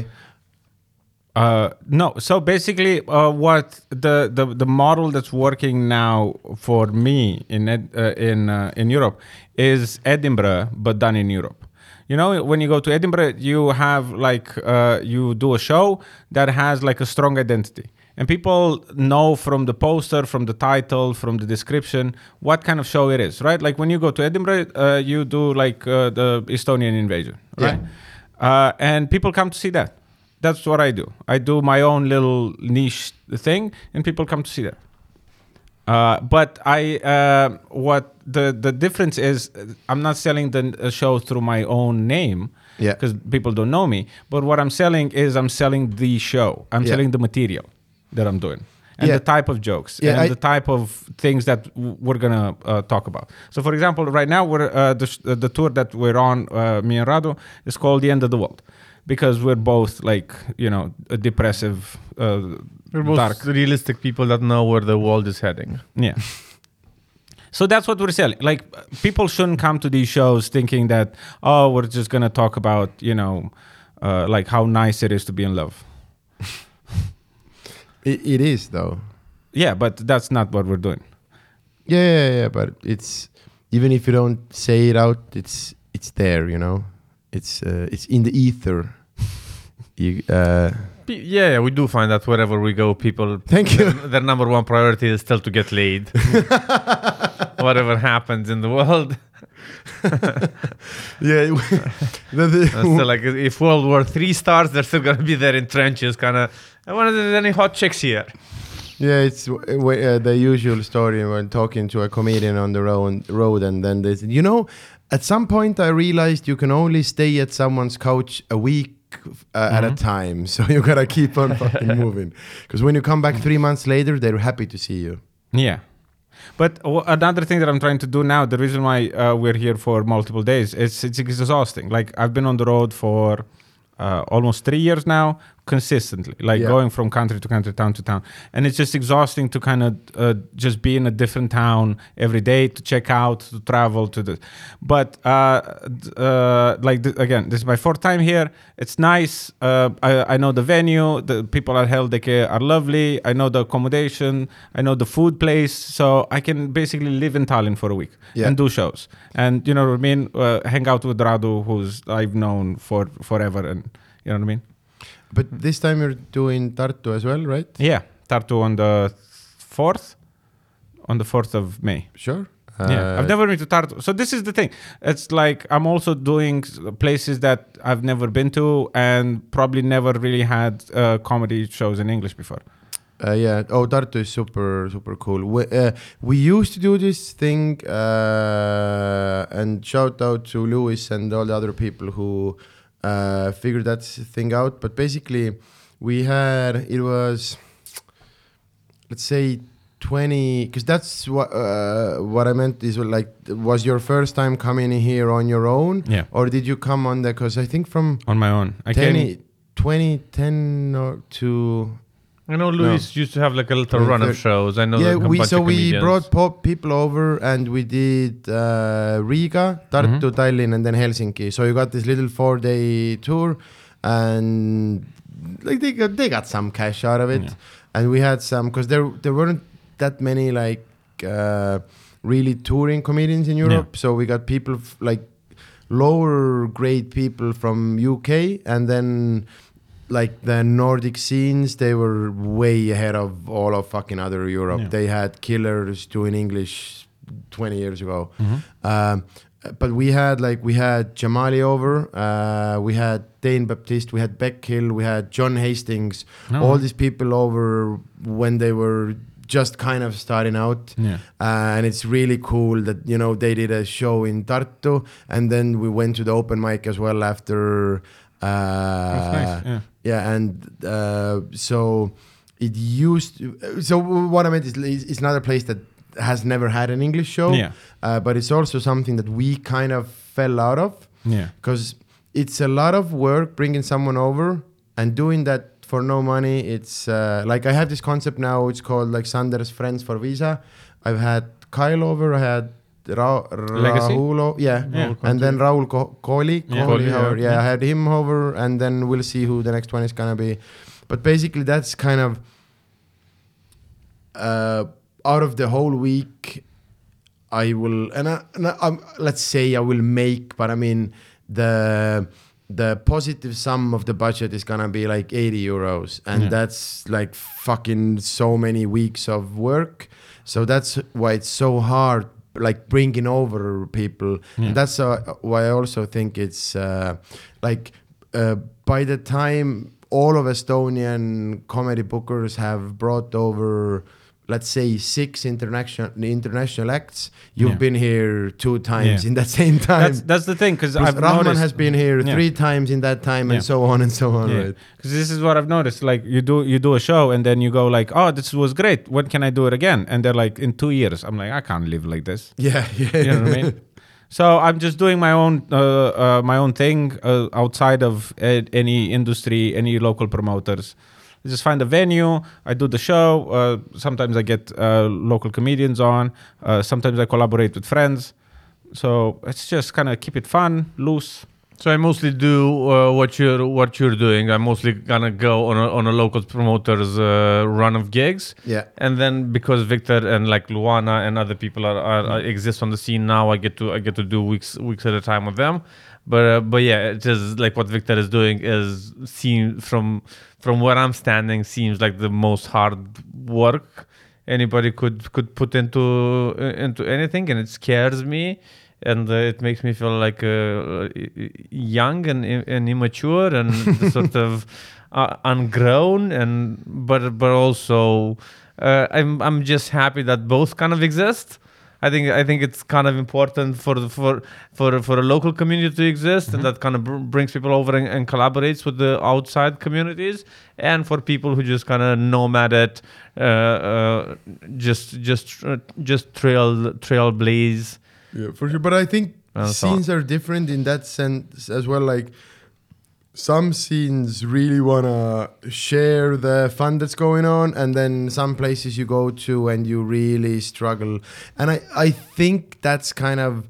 S2: Uh, no. So basically, uh, what the, the the model that's working now for me in Ed, uh, in uh, in Europe is Edinburgh, but done in Europe. You know, when you go to Edinburgh, you have like uh, you do a show that has like a strong identity, and people know from the poster, from the title, from the description what kind of show it is, right? Like when you go to Edinburgh, uh, you do like uh, the Estonian invasion,
S1: Yeah.
S2: right? Uh, and people come to see that. That's what I do. I do my own little niche thing, and people come to see that. Uh, but I, uh, what the the difference is, uh, I'm not selling the uh, show through my own name
S1: Yeah.
S2: because people don't know me. But what I'm selling is I'm selling the show. I'm
S1: Yeah.
S2: selling the material that I'm doing and
S1: Yeah.
S2: the type of jokes
S1: Yeah,
S2: and
S1: I-
S2: the type of things that w- we're gonna uh, talk about. So, for example, right now we're uh, the sh- the tour that we're on, uh, me and Radu, is called "The End of the World," because we're both like you know a depressive, uh,
S3: We're both
S2: dark
S3: realistic people that know where the world is heading.
S2: yeah. So that's what we're selling. Like people shouldn't come to these shows thinking that oh we're just gonna talk about you know uh, like how nice it is to be in love.
S1: It, it is though.
S2: Yeah, but that's not what we're doing.
S1: Yeah, yeah, yeah. But it's even if you don't say it out, it's it's there. You know, it's uh, it's in the ether. (laughs) you, uh,
S3: P- Yeah, yeah, we do find that wherever we go, people
S1: thank you.
S3: their number one priority is still to get laid. (laughs) Whatever happens in the world, (laughs)
S1: yeah. the, the,
S3: And like if World War Three starts, they're still gonna be there in trenches, kind of. I wonder if there's any hot chicks here.
S1: Yeah, it's uh, the usual story when talking to a comedian on the road, road and then they said, you know, at some point I realized you can only stay at someone's couch a week uh, at a
S2: Mhm.
S1: time, (laughs) so you gotta keep on fucking (laughs) moving. Because when you come back three months later, they're happy to see you.
S2: Yeah. But another thing that I'm trying to do now, the reason why uh, we're here for multiple days, is it's exhausting. Like I've been on the road for uh, almost three years now, consistently, like
S1: Yeah.
S2: going from country to country, town to town, and it's just exhausting to kind of uh, just be in a different town every day to check out, to travel, to the. But uh, uh, like th- again, this is my fourth time here. It's nice. Uh, I, I know the venue. The people at Heldeke are lovely. I know the accommodation. I know the food place. So I can basically live in Tallinn for a week
S1: Yeah.
S2: and do shows. And you know what I mean? Uh, hang out with Radu, who's I've known for forever, and you know what I mean?
S1: But this time you're doing Tartu as well, right?
S2: Yeah, Tartu on the fourth, on the fourth of May.
S1: Sure.
S2: yeah, I've
S1: Uh,
S2: never been to Tartu. So this is the thing. It's like I'm also doing places that I've never been to and probably never really had uh, comedy shows in English before.
S1: Uh, yeah. Oh, Tartu is super, super cool. We, uh, we used to do this thing, uh, and shout out to Lewis and all the other people who uh, figured that thing out. But basically, we had it was, let's say, twenty, because that's what uh, what I meant is like, was your first time coming here on your own,
S2: Yeah,
S1: or did you come on there? Because I think from
S2: on my own. I
S1: 10,
S2: came.
S1: 2010 or to
S3: I know Luis used to have like a little run of shows. I know
S1: yeah, we so we brought pop people over and we did uh, Riga, Tartu,
S2: Mhm.
S1: Tallinn, and then Helsinki. So you got this little four-day tour, and like they got they got some cash out of it,
S2: Yeah.
S1: and we had some because there there weren't that many like uh, really touring comedians in Europe. So we got people f- like lower grade people from UK, and then like the Nordic scenes, they were way ahead of all of fucking other Europe.
S2: Yeah.
S1: They had killers doing English 20 years ago.
S2: Mhm.
S1: Um, but we had like we had Jamali over, uh, we had Dane Baptiste, we had Bec Hill, we had John Hastings,
S2: No.
S1: all these people over when they were just kind of starting out.
S2: Yeah.
S1: Uh, and it's really cool that you know they did a show in Tartu, and then we went to the open mic as well after. Uh,
S2: nice. Yeah.
S1: Yeah, and uh, so it used. To, so what I meant is, it's not a place that has never had an English show,
S2: Yeah.
S1: uh, but it's also something that we kind of fell out of
S2: Yeah.
S1: because it's a lot of work bringing someone over and doing that for no money. It's uh, like I have this concept now. It's called like Sanders Friends for Visa. I've had Kyle over. I had Ra-
S2: Legacy?
S1: Rahul. Yeah.
S2: Yeah.
S1: And then Raul Co- Kohli,
S2: Yeah.
S1: Kohli,
S3: Kohli, yeah.
S1: yeah, I had him over, and then we'll see who the next one is gonna be. But basically, that's kind of uh, out of the whole week. I will, and, I, and I, let's say I will make, but I mean the the positive sum of the budget is gonna be like 80 euros, and
S2: Yeah.
S1: that's like fucking so many weeks of work. So that's why it's so hard, like bringing over people.
S2: Yeah.
S1: And that's uh, why I also think it's uh, like uh, by the time all of Estonian comedy bookers have brought over, let's say, six international international acts, you've
S2: Yeah.
S1: been here two times
S2: Yeah.
S1: in that (laughs) same time.
S2: That's that's the thing because I've
S1: Rahman
S2: noticed
S1: has been here
S2: Yeah.
S1: three times in that time, and so on and so on. Right?
S2: Because this is what I've noticed. Like you do you do a show and then you go like, oh, this was great. When can I do it again? And they're like, in two years. I'm like, I can't live like this. (laughs)
S1: Yeah, yeah.
S2: You know what I mean? So I'm just doing my own uh, uh, my own thing uh, outside of any industry, any local promoters. I just find a venue. I do the show. Uh, sometimes I get uh, local comedians on. Uh, sometimes I collaborate with friends. So it's just kind of keep it fun, loose.
S3: So I mostly do uh, what you're what you're doing. I'm mostly gonna go on a, on a local promoter's uh, run of gigs,
S1: Yeah.
S3: and then because Victor and like Luana and other people are, are, are exist on the scene now, I get to I get to do weeks weeks at a time with them. But uh, but yeah, it is like what Victor is doing is seen from from where I'm standing seems like the most hard work anybody could could put into into anything, and it scares me and uh, it makes me feel like uh, young and, and immature and (laughs) sort of uh, ungrown and but but also uh, I'm I'm just happy that both kind of exist. I think I think it's kind of important for the, for for for a local community to exist and that kind of br- brings people over and, and collaborates with the outside communities and for people who just kind of nomad it, uh, uh, just just uh, just trail trailblaze.
S1: Yeah, for sure. But I think
S3: And so-
S1: scenes are different in that sense as well. Like some scenes really wanna share the fun that's going on, and then some places you go to and you really struggle. And I I think that's kind of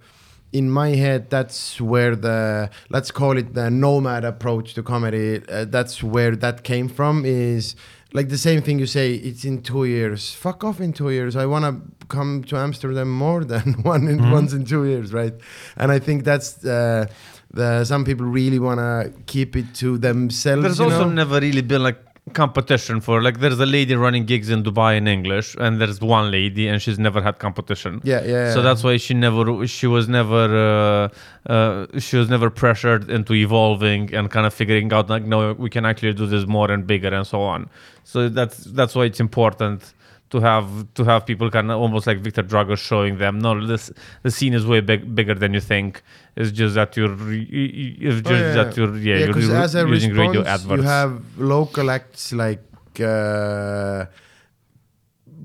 S1: in my head that's where the let's call it the nomad approach to comedy uh, that's where that came from is like the same thing you say it's in two years. Fuck off in two years. I want to come to amsterdam more (laughs) than one in, once in two years right? And i think that's uh, the some people really want to keep it to themselves
S3: There's also
S1: know?
S3: never really been like competition for like there's a lady running gigs in Dubai in English and there's one lady and she's never had competition.
S1: yeah yeah
S3: So that's why she never she was never uh, uh, she was never pressured into evolving and kind of figuring out like no we can actually do this more and bigger and so on. So that's that's why it's important to have to have people kind of almost like Victor Drago showing them no this the scene is way big, bigger than you think. It's just that you're it's just
S1: Oh, yeah.
S3: that you're yeah,
S1: yeah,
S3: you're
S1: as a
S3: using radio
S1: response,
S3: adverts.
S1: you have local acts like uh,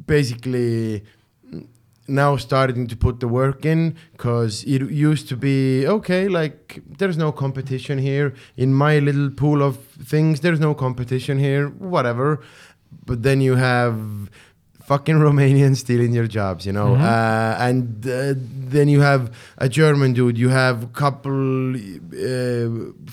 S1: basically now starting to put the work in because it used to be okay like there's no competition here in my little pool of things there's no competition here whatever but then you have fucking Romanians stealing your jobs, you know, uh, and uh, then you have a German dude, you have a couple uh,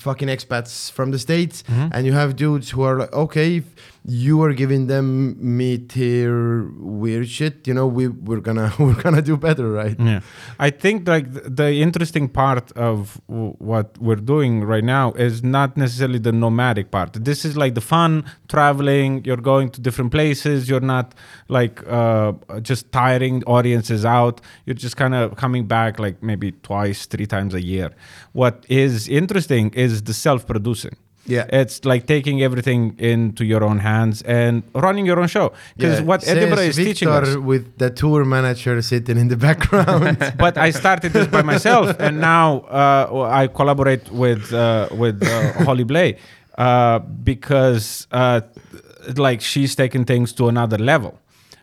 S1: fucking expats from the states, and you have dudes who are like, okay, if you are giving them mid tier weird shit, you know, we we're gonna (laughs) we're gonna do better, right?
S2: Yeah, I think like the interesting part of what we're doing right now is not necessarily the nomadic part. This is like the fun traveling. You're going to different places. You're not like uh, just tiring audiences out. You're just kind of coming back like maybe twice, three times a year. What is interesting is the self-producing.
S1: Yeah.
S2: It's like taking everything into your own hands and running your own show. Because
S1: Yeah,
S2: what Edinburgh is
S1: says
S2: teaching
S1: Victor
S2: us.
S1: with the tour manager sitting in the background. (laughs)
S2: but I started this by myself, and now uh, I collaborate with uh, with uh, Holly Blay uh, because uh, like she's taking things to another level.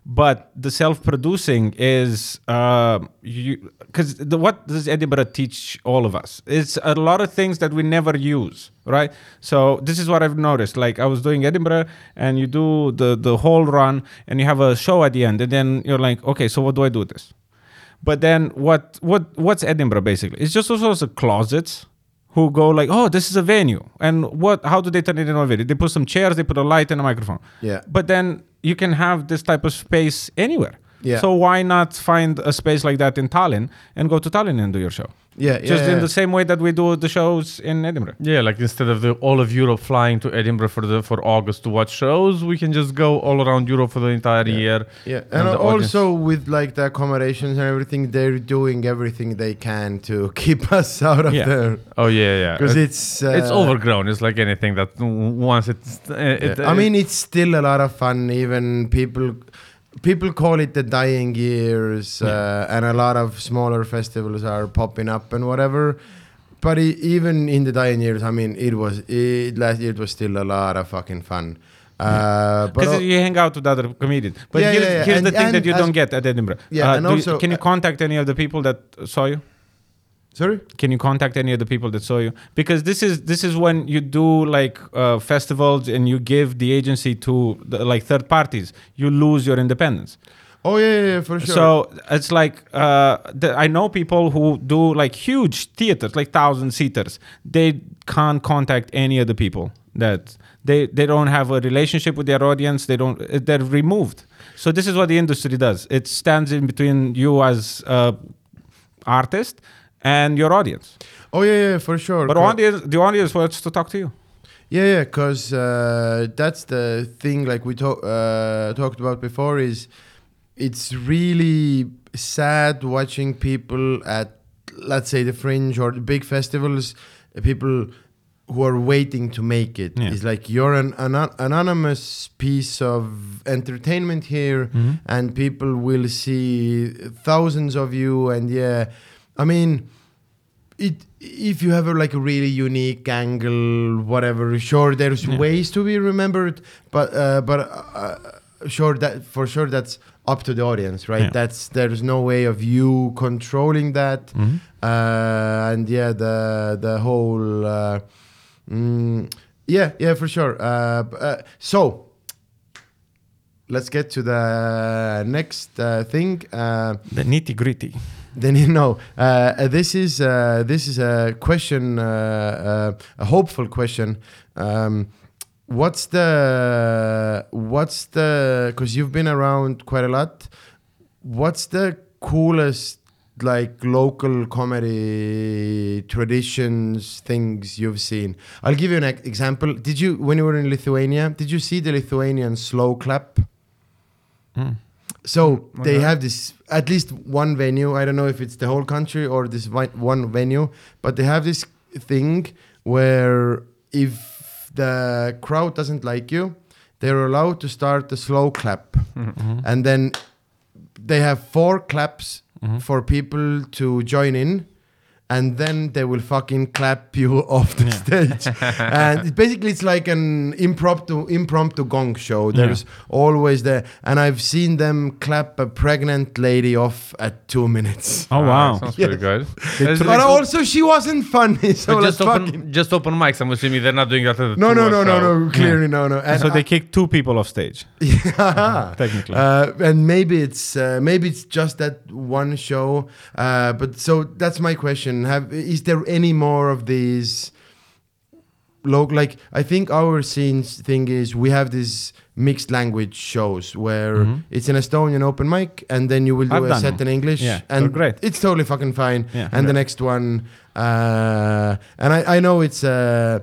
S2: But the self-producing is uh, because the what does Edinburgh teach all of us? It's a lot of things that we never use, right? So this is what I've noticed. Like I was doing Edinburgh, and you do the the whole run, and you have a show at the end, and then you're like, okay, so what do I do with this? But then what what what's Edinburgh basically? It's just also the closets who go like, oh, this is a venue, and what? How do they turn it into a video? They put some chairs, they put a light and a microphone.
S1: Yeah.
S2: But then you can have this type of space anywhere.
S1: Yeah.
S2: So why not find a space like that in Tallinn and go to Tallinn and do your show?
S1: Yeah,
S2: Just
S1: yeah,
S2: in
S1: yeah.
S2: the same way that we do the shows in Edinburgh.
S3: Yeah, like instead of the all of Europe flying to Edinburgh for the for August to watch shows, we can just go all around Europe for the entire year.
S1: Yeah,
S3: And
S1: and,
S3: the audience-
S1: also with like the accommodations and everything, they're doing everything they can to (laughs) keep us out of
S2: Yeah.
S1: there
S3: Oh yeah, yeah.
S1: because
S3: Uh,
S1: it's uh,
S3: it's overgrown. It's like anything that once it's. Uh, it,
S1: I mean, it's still a lot of fun. Even people, people call it the dying years, uh, and a lot of smaller festivals are popping up and whatever. But e even in the dying years, I mean, it was it, last year. It was still a lot of fucking fun. Uh, but
S2: Because
S1: al-
S2: you hang out with other comedians. But
S1: Yeah,
S2: here's,
S1: yeah, yeah.
S2: here's
S1: And-
S2: the thing that you don't get at Edinburgh.
S1: Yeah,
S2: Uh,
S1: and
S2: do you-
S1: also-
S2: can you contact any of the people that saw you?
S1: Sorry.
S2: Can you contact any of the people that saw you? Because this is this is when you do like uh, festivals and you give the agency to the, like third parties. You lose your independence.
S1: Oh yeah, yeah, yeah for sure.
S2: So it's like uh, the, I know people who do like huge theaters, like thousand seaters. They can't contact any of the people that they they don't have a relationship with their audience. They don't. They're removed. So this is what the industry does. It stands in between you as a artist and your audience.
S1: oh yeah, yeah, for sure.
S2: But audience, the audience wants to talk to you.
S1: Yeah, yeah, because uh, that's the thing. Like we talk, uh, talked about before, is it's really sad watching people at, let's say, the Fringe or the big festivals. uh, People who are waiting to make it.
S2: Yeah.
S1: It's like you're an, an anonymous piece of entertainment here, and people will see thousands of you. And yeah, I mean, it if you have a, like a really unique angle whatever sure there's
S2: Yeah.
S1: ways to be remembered but uh, but uh, sure that for sure that's up to the audience right
S2: Yeah.
S1: that's there's no way of you controlling that
S2: Mm-hmm.
S1: uh, and yeah the the whole uh, mm, yeah yeah for sure uh, uh, so let's get to the next uh, thing uh,
S2: The nitty gritty.
S1: Then you know uh, uh, this is uh, this is a question, uh, uh, a hopeful question. Um, what's the what's the because you've been around quite a lot. What's the coolest like local comedy traditions things you've seen? I'll give you an example. Did you when you were in Lithuania? Did you see the Lithuanian slow clap?
S2: Mm.
S1: So they have this at least one venue. I don't know if it's the whole country or this one venue, but they have this thing where if the crowd doesn't like you, they're allowed to start the slow clap, (laughs)
S2: Mm-hmm.
S1: and then they have four claps
S2: Mhm.
S1: for people to join in. And then they will fucking clap (laughs) you off the
S2: Yeah.
S1: stage, (laughs) and it, basically it's like an impromptu impromptu gong show.
S2: Yeah.
S1: There's always there, and I've seen them clap a pregnant lady off at two minutes.
S2: Oh
S3: Ah,
S2: wow! (laughs)
S3: sounds
S1: Yes.
S3: pretty good.
S2: They
S3: Is
S2: took-
S3: it
S1: But also, she wasn't funny, so
S3: but just open,
S1: fucking.
S3: just open mics. I'm assuming they're not doing that. At the
S1: No, no,
S3: two-hour
S1: no, no, no. Clearly, no, no. And
S2: so they
S1: I-
S2: kicked two people off stage,
S1: yeah.
S2: technically.
S1: Uh, and maybe it's uh, maybe it's just that one show. Uh, but so that's my question. Have is there any more of these? Log like I think our scenes thing is we have these mixed language shows where
S2: Mhm.
S1: it's an Estonian open mic and then you will do
S2: I've
S1: a set
S2: them.
S1: in English
S2: Yeah,
S1: and
S2: great.
S1: it's totally fucking fine.
S2: Yeah.
S1: and the next one uh, and I, I know it's uh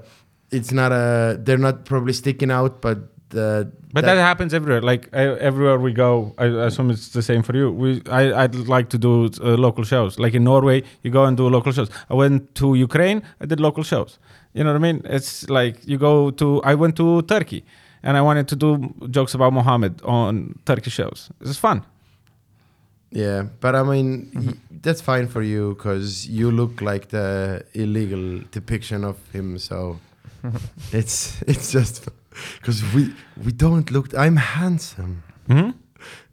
S1: it's not a they're not probably sticking out but uh,
S2: But that, happens everywhere. Like uh, everywhere we go, I I assume it's the same for you. We, I, I'd like to do uh, local shows. Like in Norway, you go and do local shows. I went to Ukraine, I did local shows. You know what I mean? It's like you go to. I went to Turkey, and I wanted to do jokes about Mohammed on Turkish shows. It's fun.
S1: Yeah, but I mean
S2: Mm-hmm.
S1: y- that's fine for you because you look like the illegal depiction of him. So (laughs) it's it's just (laughs) because we we don't look. I'm handsome.
S2: hmm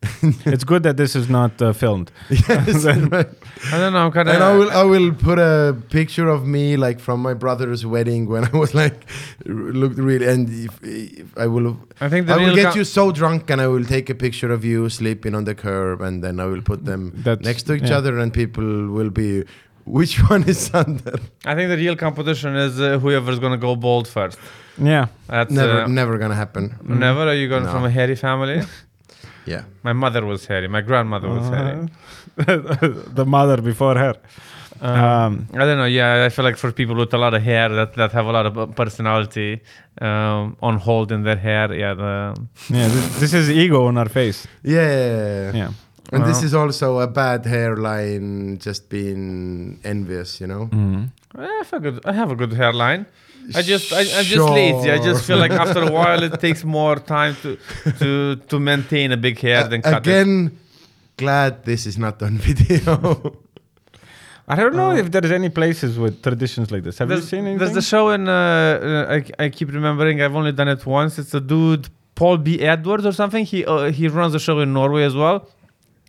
S2: (laughs) it's good that this is not uh, filmed.
S1: yes, (laughs) right.
S3: I don't know. I'm kind of.
S1: And I will I will put a picture of me like from my brother's wedding when I was like looked really and if, if I will
S3: I think the
S1: I will get you so drunk and I will take a picture of you sleeping on the curb and then I will put them
S2: That's,
S1: next to each
S2: yeah.
S1: other and people will be which (laughs) one is Sander?
S3: I think the real competition is uh, whoever's gonna go bald first.
S2: Yeah.
S3: That's
S1: Never
S3: uh,
S1: never gonna happen.
S3: never. Are you going
S1: No.
S3: from a hairy family? (laughs)
S1: Yeah.
S3: My mother was hairy. My grandmother was hairy.
S2: Uh, (laughs) the mother before her. Um,
S3: I don't know. Yeah, I feel like for people with a lot of hair that, that have a lot of uh, personality um, on hold in their hair, yeah, the,
S2: yeah, this, this is ego on our face.
S1: Yeah.
S2: Yeah.
S1: And this is also a bad hairline just being envious, you know?
S2: Mhm.
S3: I have a good, I have a good hairline. I just, I, I'm just lazy. I just feel like after a (laughs) while it takes more time to to to maintain a big hair than cut it.
S1: Again, glad this is not on (laughs) video.
S2: I don't know
S1: Uh,
S2: if there's any places with traditions like this. Have
S3: There's,
S2: you seen anything?
S3: there's the show in, uh, uh, I, I keep remembering, I've only done it once. It's a dude, Paul B. Edwards or something. He uh, he runs a show in Norway as well.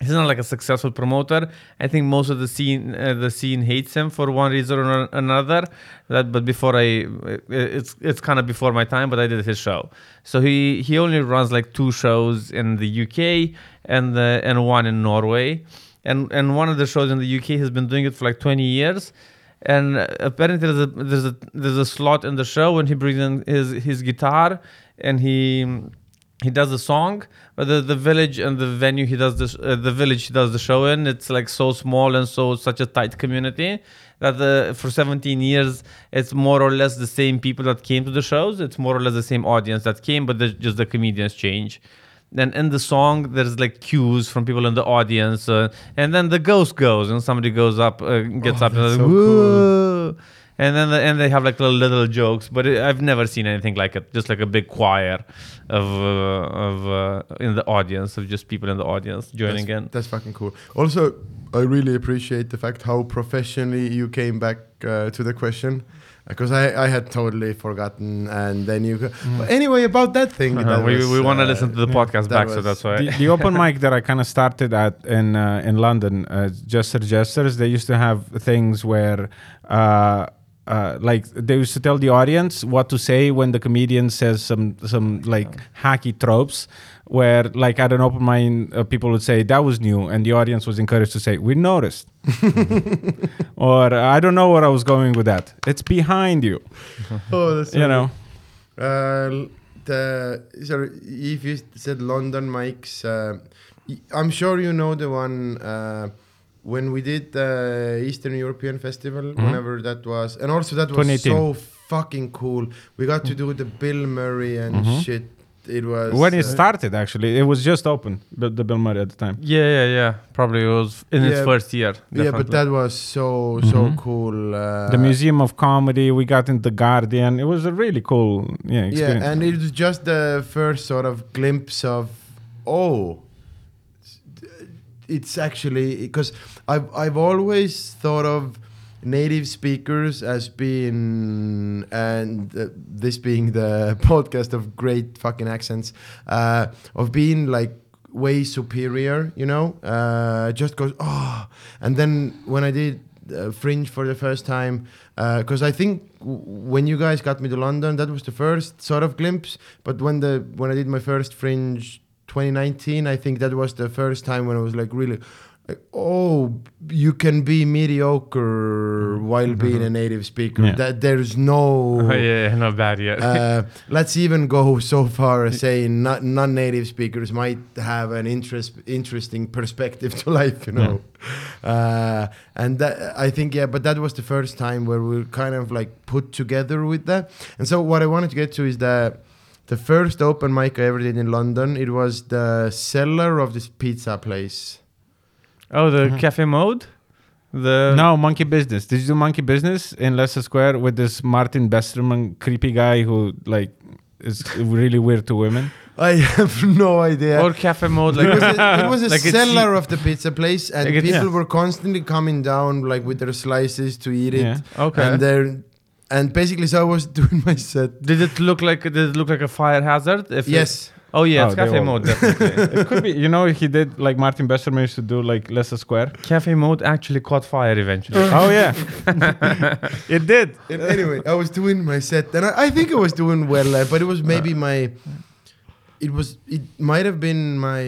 S3: He's not like a successful promoter. I think most of the scene uh, the scene hates him for one reason or another. That but before I it's it's kind of before my time, but I did his show. So he he only runs like two shows in the UK and the and one in Norway. And and one of the shows in the UK has been doing it for like 20 years. And apparently there's a there's a there's a slot in the show when he brings in his his guitar and he he does the song but the, the village and the venue he does this uh, the village he does the show in it's like so small and so such a tight community that the, for 17 years it's more or less the same people that came to the shows. It's more or less the same audience that came but just the comedians change. Then in the song there's like cues from people in the audience uh, and then the ghost goes and somebody goes up uh, gets
S1: Oh,
S3: up and like,
S1: so
S3: "Whoa." And then the, and they have like little, little jokes but it, i've never seen anything like it just like a big choir of uh, of uh, in the audience of just people in the audience joining
S1: that's,
S3: in
S1: That's fucking cool. Also, I really appreciate the fact how professionally you came back uh, to the question. Because I, I had totally forgotten, and then you. Go, but anyway, about that thing,
S3: Mm. Uh-huh.
S1: that
S3: we,
S1: was,
S3: we want to
S1: uh,
S3: listen to the
S2: yeah,
S3: podcast
S1: that
S3: back so that's why
S2: the, the open mic that I kind of started at in uh, in London, uh, Jester Jesters, they used to have things where, uh, like, they used to tell the audience what to say when the comedian says some some like hacky tropes. Where, like, at an open mind uh, people would say that was new, and the audience was encouraged to say, "We noticed," (laughs) or "I don't know where I was going with that. It's behind you," (laughs)
S1: Oh, that's so
S2: you know.
S1: Uh, the sorry, if you said London mics, uh, y- I'm sure you know the one uh, when we did the Eastern European Festival,
S2: Mhm.
S1: whenever that was, and also that was so fucking cool. We got to do the Bill Murray and
S2: Mhm.
S1: shit. It was
S2: When it
S1: uh,
S2: started, actually, it was just open, the, the Bill Murray at the time.
S3: yeah yeah yeah probably it was in its first year
S1: Yeah, but that was so so
S2: Mhm.
S1: cool. Uh,
S2: the Museum of Comedy. We got in the Guardian. It was a really cool yeah experience.
S1: Yeah, and it was just the first sort of glimpse of, oh, it's actually because I've I've always thought of native speakers as being and uh, this being the (laughs) podcast of great fucking accents uh, of being like way superior you know? Uh, just goes oh. And then when i did uh, fringe for the first time because i think w- when you guys got me to london that was the first sort of glimpse. But when the when i did my first fringe 2019 i think that was the first time when i was like really like, oh you can be mediocre while being a native speaker
S2: Yeah.
S1: that there's no (laughs)
S3: oh, yeah not bad yet
S1: uh, (laughs) let's even go so far as saying not, non-native speakers might have an interest, interesting perspective to life, you know. Uh, and that I think yeah, but that was the first time where we kind of like put together with that. And so what I wanted to get to is that the first open mic I ever did in London, it was the cellar of this pizza place.
S3: oh the
S2: Mhm.
S3: cafe mode the
S2: no, Monkey Business. Did you do Monkey Business in Leicester Square with this Martin Besterman creepy guy who like is really weird to women? (laughs)
S1: I have no idea.
S3: or cafe mode
S1: it was a, (laughs) it was a
S3: like it's-
S1: cellar of the pizza place, and
S3: Like
S1: people
S2: Yeah.
S1: were constantly coming down like with their slices to eat it.
S2: Yeah.
S3: okay
S1: And there, and basically, so I was (laughs) doing my set.
S3: did it look like did it look like a fire hazard if it-
S1: Yes,
S3: oh yeah
S2: Oh,
S3: it's
S2: they
S3: cafe
S2: all-
S3: mode (laughs) definitely
S2: it could be. You know, he did like Martin Besterman used to do like Leicester Square.
S3: cafe mode actually caught fire eventually
S2: oh yeah, (laughs) it did.
S1: And anyway, I was doing my set, and I, I think I was doing well, uh, but it was maybe my. It was. It might have been my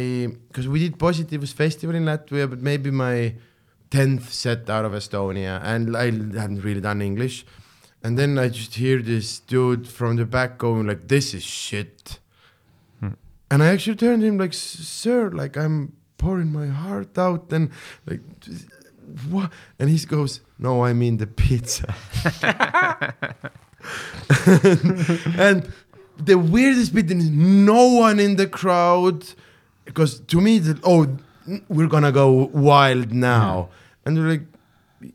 S1: because we did Positives Festival in Latvia, but maybe my tenth set out of Estonia, and I hadn't really done English. And then I just hear this dude from the back going like, "This is shit,"
S3: Hmm.
S1: and I actually turned to him like, "Sir, like I'm pouring my heart out," and like, what? And he goes, "No, I mean the pizza." (laughs) (laughs) and the weirdest bit is no one in the crowd because to me the, oh we're gonna go wild now and they're like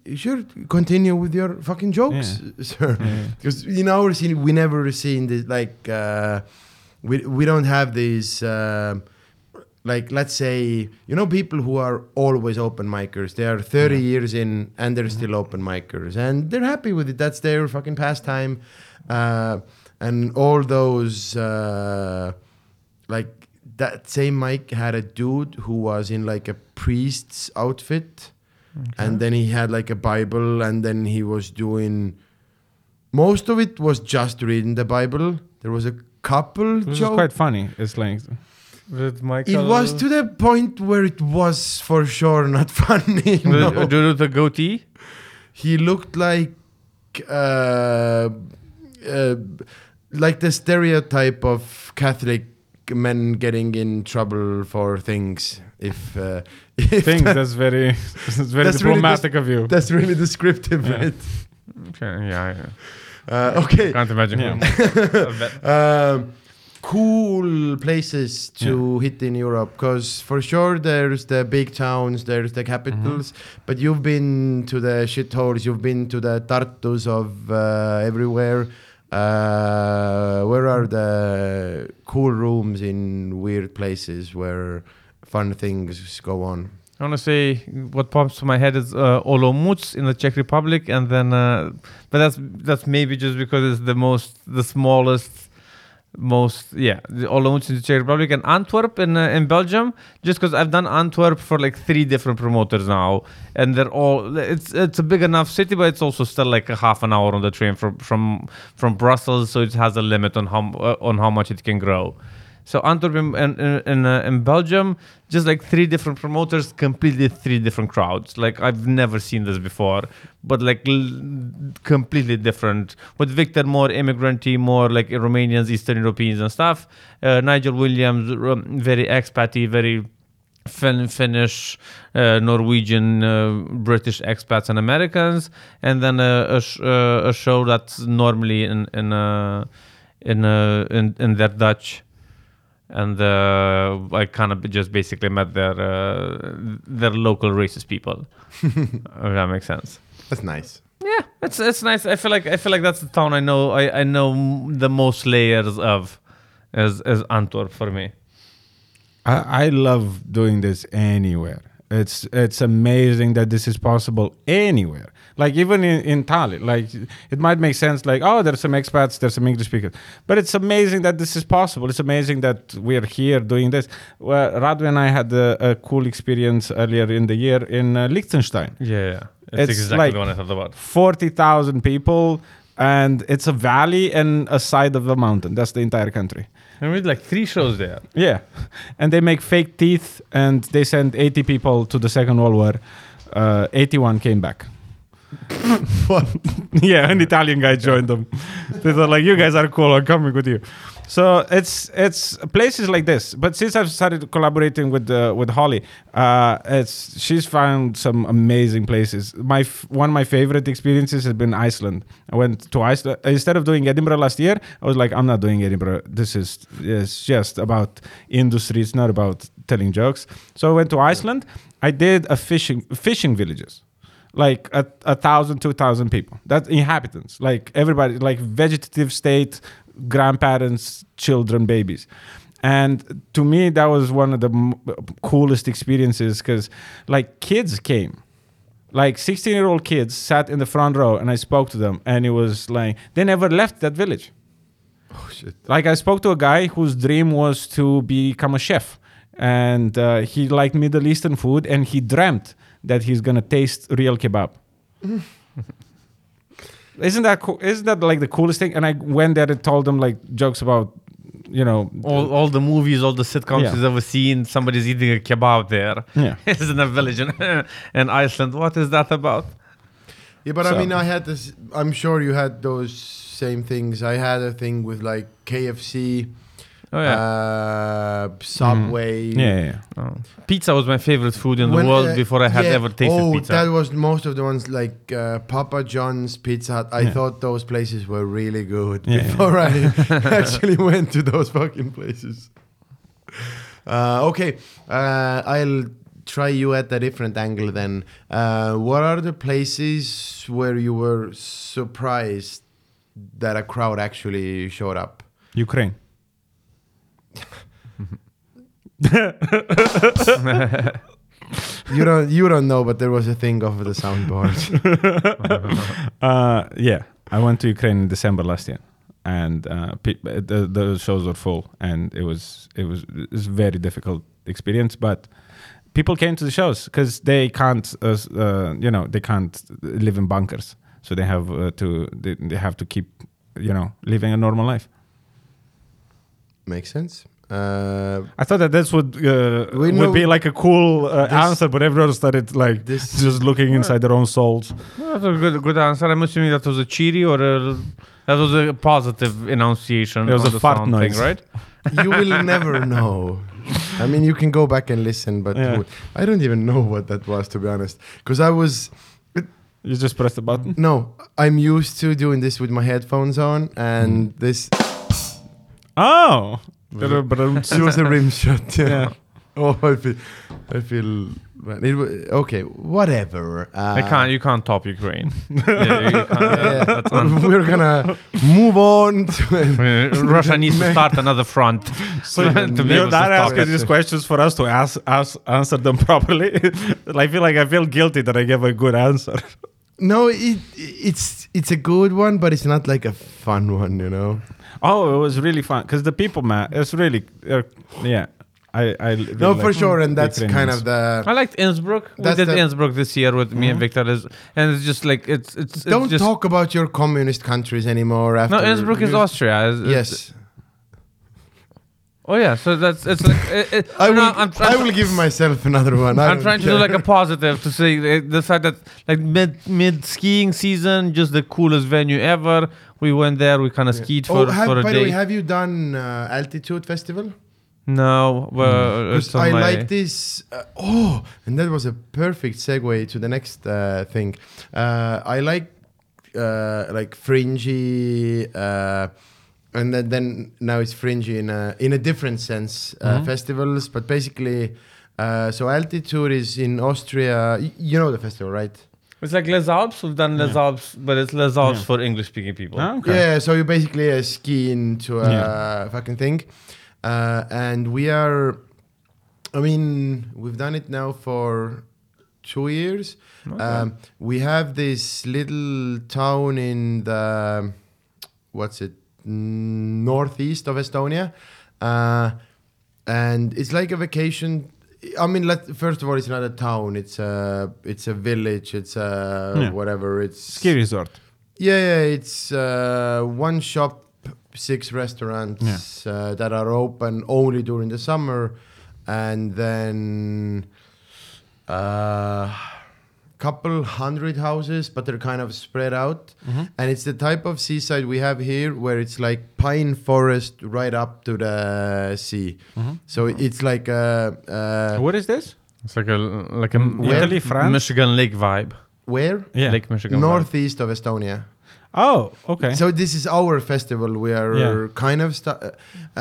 S1: "You should continue with your fucking jokes (laughs) sir.
S2: Yeah.
S1: because in our scene we never seen this like uh, we, we don't have these um like let's say you know people who are always open micers. They are 30
S2: Yeah.
S1: years in and they're still open micers. And they're happy with it. That's their fucking pastime. Uh, and all those uh, like that same mic had a dude who was in like a priest's outfit, and then he had like a Bible, and then he was doing. Most of it was just reading the Bible. There was a couple
S2: This is
S1: jokes.
S2: quite funny. It's like
S3: With
S1: It was to the point where it was for sure not (laughs) funny. no.
S3: With, do the goatee.
S1: He looked like uh, uh, like the stereotype of Catholic men getting in trouble for things. If, uh, (laughs) if
S2: things.
S1: that-
S2: That's very, (laughs) that's very
S1: That's really
S2: diplomatic of you.
S1: that's really descriptive,
S2: Yeah.
S1: right?
S3: Okay, yeah, yeah.
S1: Uh, okay.
S3: Can't imagine.
S2: Yeah.
S3: him. (laughs) I bet.
S1: Um, cool places to hit in Europe because for sure there's the big towns, there's the capitals, but you've been to the shitholes, you've been to the Tartus of uh, everywhere. Uh, where are the cool rooms in weird places where fun things go on?
S3: I want to say what pops to my head is uh, Olomouc in the Czech Republic, and then, uh, but that's that's maybe just because it's the most, the smallest, most yeah, Olomouc in the Czech Republic and Antwerp in uh, in Belgium. Just because I've done Antwerp for like three different promoters now, and they're all it's it's a big enough city, but it's also still like a half an hour on the train from from from Brussels, so it has a limit on how uh, on how much it can grow. So Antwerp in in, in, uh, in Belgium, just like three different promoters, completely three different crowds. Like I've never seen this before, but like l- completely different. With Victor more immigranty, more like Romanians, Eastern Europeans and stuff. Uh, Nigel Williams, um, very expaty, very fin- Finnish, uh, Norwegian, uh, British expats and Americans, and then a, a, sh- uh, a show that's normally in in uh, in, uh, in in their Dutch, and uh, I kind of just basically met their uh, their local racist people. (laughs) if that makes sense.
S1: That's nice.
S3: Yeah, it's it's nice. I feel like I feel like that's the town I know. I, I know the most layers of, is is Antwerp for me.
S2: I, I love doing this anywhere. It's it's amazing that this is possible anywhere. Like even in, in Tallinn, like it might make sense. Like oh, there's some expats, there's some English speakers, but it's amazing that this is possible. It's amazing that we're here doing this. Well, Radu and I had a, a cool experience earlier in the year in uh, Liechtenstein.
S3: Yeah, yeah. That's
S2: It's
S3: exactly
S2: like-
S3: the one I thought about.
S2: Forty thousand people, and it's a valley and a side of a mountain. That's the entire country.
S3: And we did like three shows there.
S2: Yeah, and they make fake teeth, and they sent 80 people to the Second World War. Uh, 81 came back. (laughs)
S1: What? (laughs)
S2: yeah, an Italian guy joined them. they thought like, "You guys are cool. I'm coming with you." So it's it's places like this. But since I've started collaborating with uh, with Holly, uh, it's she's found some amazing places. My f- one of my favorite experiences has been Iceland. I went to Iceland instead of doing Edinburgh last year. I was like, I'm not doing Edinburgh. This is it's just about industry. It's not about telling jokes. So I went to Iceland. I did a fishing fishing villages like a, a thousand, two thousand people. That's inhabitants, like everybody, like vegetative state, grandparents, children, babies. And to me, that was one of the m- coolest experiences because, like, kids came. Like 16 year old kids sat in the front row and I spoke to them, and it was like they never left that village.
S1: Oh shit.
S2: Like I spoke to a guy whose dream was to become a chef, and uh, he liked Middle Eastern food, and he dreamt that he's gonna taste real kebab. (laughs) isn't that cool? Isn't that like the coolest thing? And I went there and told them like jokes about, you know,
S3: All, all the movies, all the sitcoms
S2: Yeah.
S3: he's ever seen, somebody's eating a kebab there.
S2: yeah. (laughs)
S3: It's in a village in, (laughs) in Iceland. What is that about?
S1: Yeah, but
S2: So-
S1: I mean, I had this. I'm sure you had those same things. I had a thing with like KFC,
S3: Oh yeah.
S1: uh, Subway.
S2: Yeah, yeah, yeah.
S3: Oh. Pizza was my favorite food in the world
S1: uh,
S3: before I had
S1: yeah,
S3: ever tasted
S1: oh,
S3: pizza.
S1: that was most of the ones like uh, Papa John's, Pizza Hut. I
S2: Yeah.
S1: thought those places were really good before I (laughs) (laughs) actually went to those fucking places. Uh, okay, uh, I'll try you at a different angle then. Uh, what are the places where you were surprised that a crowd actually showed up?
S2: Ukraine. (laughs)
S1: You don't, you don't know, but there was a thing of the soundboard. (laughs)
S2: Uh, yeah, I went to Ukraine in December last year, and uh, pe- the the shows were full, and it was it was it was a very difficult experience, but. People came to the shows because they can't, uh, uh, you know, they can't live in bunkers, so they have uh, to they, they have to keep, you know, living a normal life.
S1: Makes sense. Uh,
S2: I thought that this would uh,
S1: We
S2: would
S1: know
S2: be like a cool uh,
S1: this-
S2: answer, but everyone started like
S1: this
S2: just looking inside their own souls.
S3: That's a good, good answer. I'm assuming that was a cheery or a, that was a positive enunciation.
S2: It was a fart noise.
S3: thing, right? (laughs)
S1: you will never know. I mean, you can go back and listen, but
S2: Yeah.
S1: I don't even know what that was to be honest. Because I was
S2: You just press the button.
S1: no, I'm used to doing this with my headphones on, and
S2: Mm.
S1: this
S2: Oh,
S1: it was a (laughs) rim shot. Yeah.
S2: Yeah.
S1: Oh, I feel, I feel. It, okay, whatever. Uh,
S3: I can't. You can't top Ukraine. (laughs) yeah, you can't, yeah,
S1: yeah. We're gonna move on to. (laughs)
S3: Russia needs to start another front.
S2: so
S3: to be
S2: you're not asking
S3: it.
S2: these questions for us to ask, ask answer them properly. I feel like I feel guilty that I gave a good answer.
S1: No, it it's it's a good one, but it's not like a fun one, you know.
S2: Oh, it was really fun because the people, man, it's really, uh, yeah. I, I really
S1: No, for
S2: like
S1: sure, and that's kind of the.
S3: I liked Innsbruck. We did
S1: the-
S3: Innsbruck this year with me and Victor, is, and it's just like it's it's, it's
S1: Don't
S3: just,
S1: talk about your communist countries anymore. After
S3: No, Innsbruck is Austria. It's- it's-
S1: Yes,
S3: Oh yeah. So that's it's like it, it, (laughs)
S1: I will.
S3: no, I'm,
S1: I
S3: I'm,
S1: will give myself another one. I
S3: I'm
S1: don't
S3: trying to do like a positive to say the, the fact that like mid mid skiing season, just the coolest venue ever. We went there. We kind of skied for
S1: Oh, have,
S3: for a
S1: by the
S3: day.
S1: way, have you done uh, altitude festival?
S3: no, well, it's on
S1: I
S3: my-
S1: like this. Uh, oh, and that was a perfect segue to the next uh, thing. Uh, I like uh, like fringy, uh, and then, then now it's fringy in a in a different sense. Uh,
S2: Mhm.
S1: Festivals, but basically, uh, so altitude is in Austria. Y- you know the festival, right?
S3: It's like Les Alpes. We've done Les
S2: Yeah.
S3: Alpes, but it's Les Alpes
S2: Yeah.
S3: for English speaking people.
S2: Ah, okay.
S1: Yeah, so you basically uh, ski into a
S2: Yeah.
S1: fucking thing. Uh, and we are, I mean, we've done it now for two years.
S3: Okay.
S1: Um, we have this little town in the, what's it, Mm, northeast of Estonia. Uh, and it's like a vacation. I mean, let, first of all, it's not a town. It's a it's a village. It's a
S2: Yeah.
S1: whatever. It's
S2: Ski resort.
S1: yeah, yeah, it's uh, one shop, six restaurants uh, that are open only during the summer, and then a couple hundred houses, but they're kind of spread out. And it's the type of seaside we have here, where it's like pine forest right up to the sea. So it's like a, uh,
S2: What is this?
S3: It's like a like a
S1: Where?
S2: Italy, France?
S3: Michigan Lake vibe.
S1: where
S2: Yeah.
S3: Lake Michigan. vibe.
S1: northeast of Estonia.
S2: Oh, okay.
S1: So this is our festival. We are
S2: Yeah.
S1: kind of sta- uh,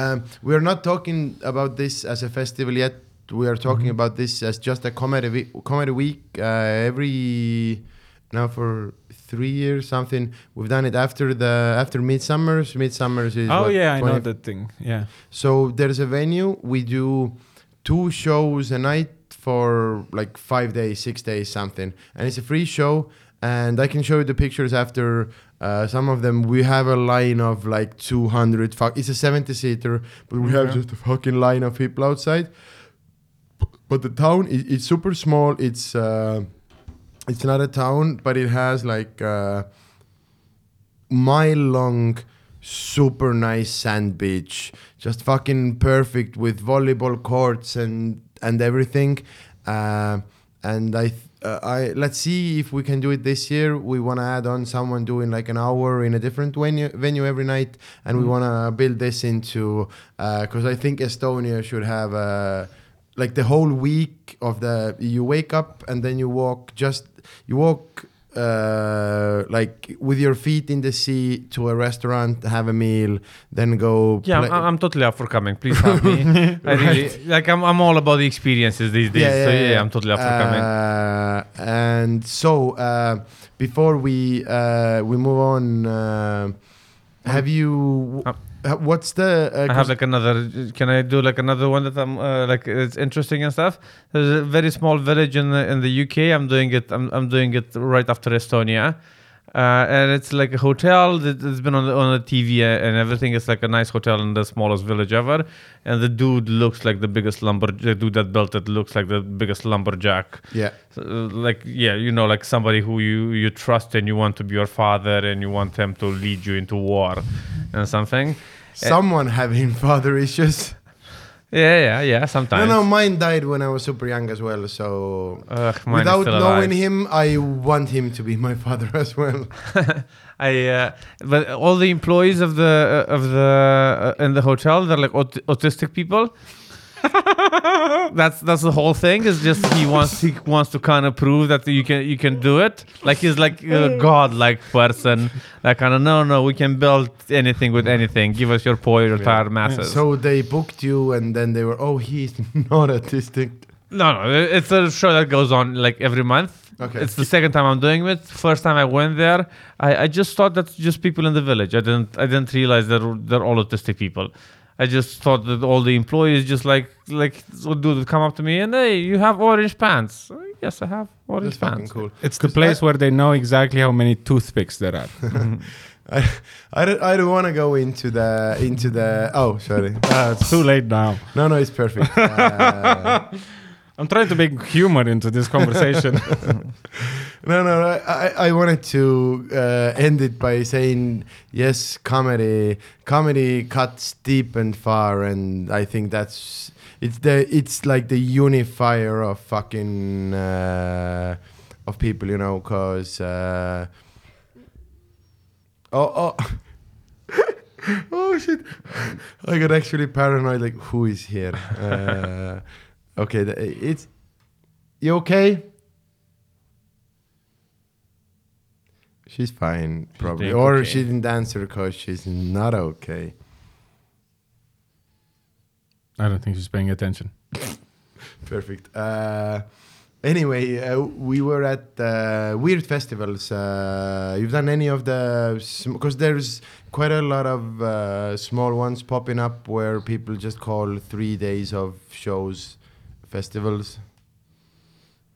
S1: um, we are not talking about this as a festival yet. We are talking
S2: Mm-hmm.
S1: about this as just a comedy week, comedy week uh, every now for three years something. We've done it after the after Midsummer's. Midsummer's is
S2: oh
S1: what,
S2: yeah, I know that thing. Yeah.
S1: so there's a venue. We do two shows a night for like five days, six days, something, and it's a free show. And I can show you the pictures after. Uh, some of them we have a line of like 200. Fuck, it's a 70 seater, but we have just a fucking line of people outside. But the town is it's super small. It's uh, it's not a town, but it has like. Uh, mile long super nice sand beach just fucking perfect with volleyball courts and and everything uh, and i th- uh, i let's see if we can do it this year we want to add on someone doing like an hour in a different venue venue every night and we want to build this into because i think estonia should have a like the whole week of the you wake up and then you walk just you walk uh, like with your feet in the sea to a restaurant, have a meal, then go.
S3: Yeah, I'm, I'm totally up for coming. Please have me. (laughs) I really like. I'm, I'm all about the experiences these days. so yeah, yeah, I'm totally up for coming.
S1: Uh, and so uh, before we uh, we move on, uh, have you?
S3: Uh,
S1: what's the? Uh,
S3: I have like another. Can I do like another one that I'm uh, like it's interesting and stuff? There's a very small village in the in the UK. I'm doing it. I'm I'm doing it right after Estonia. Uh, and it's like a hotel that has been on the, on the TV uh, and everything. It's like a nice hotel in the smallest village ever. And the dude looks like the biggest lumber. The dude that built it looks like the biggest lumberjack.
S1: Yeah.
S3: So, like yeah, you know, like somebody who you you trust and you want to be your father and you want him to lead you into war and something.
S1: Someone having (laughs) father issues.
S3: Yeah, yeah, yeah. Sometimes.
S1: No, no, mine died when I was super young as well. So
S3: Ugh,
S1: without knowing
S3: alive.
S1: him, I want him to be my (laughs) father as well. (laughs)
S3: I uh, but all the employees of the uh, of the uh, in the hotel they're like aut- autistic people. (laughs) that's that's the whole thing. Is just he wants he wants to kind of prove that you can you can do it. Like he's like a god like person. That kind of no no we can build anything with anything. Give us your polar masses.
S1: So they booked you, and then they were, oh, he's (laughs) not autistic.
S3: No, no, it's a show that goes on like every month.
S1: Okay.
S3: It's the second time I'm doing it. First time I went there, I, I just thought that's just people in the village. I didn't I didn't realize that they're all autistic people. I just thought that all the employees just like like would do come up to me and hey, you have orange pants. Yes, I have orange
S1: That's fucking
S3: pants.
S1: cool.
S2: It's the place
S1: I-
S2: where they know exactly how many toothpicks there are. (laughs)
S1: I, I don't, I don't want to go into the into the. Oh, sorry.
S2: Uh, it's too late now.
S1: No, no, it's perfect. (laughs) Uh,
S2: I'm trying to bring humor into this conversation. (laughs)
S1: no, no, I, I- wanted to uh, end it by saying yes, comedy, comedy cuts deep and far, and I think that's it's the it's like the unifier of fucking uh, of people, you know, cause. Uh, oh, oh. (laughs) oh shit! I got actually paranoid. Like, who is here? Okay, it's you okay? She's fine, probably, or
S3: okay.
S1: she didn't answer because she's not okay.
S2: I don't think she's paying attention. (laughs)
S1: Perfect. Uh, anyway, uh, we were at uh, weird festivals. Uh, you've done any of the because there's quite a lot of uh, small ones popping up where people just call three days of shows festivals.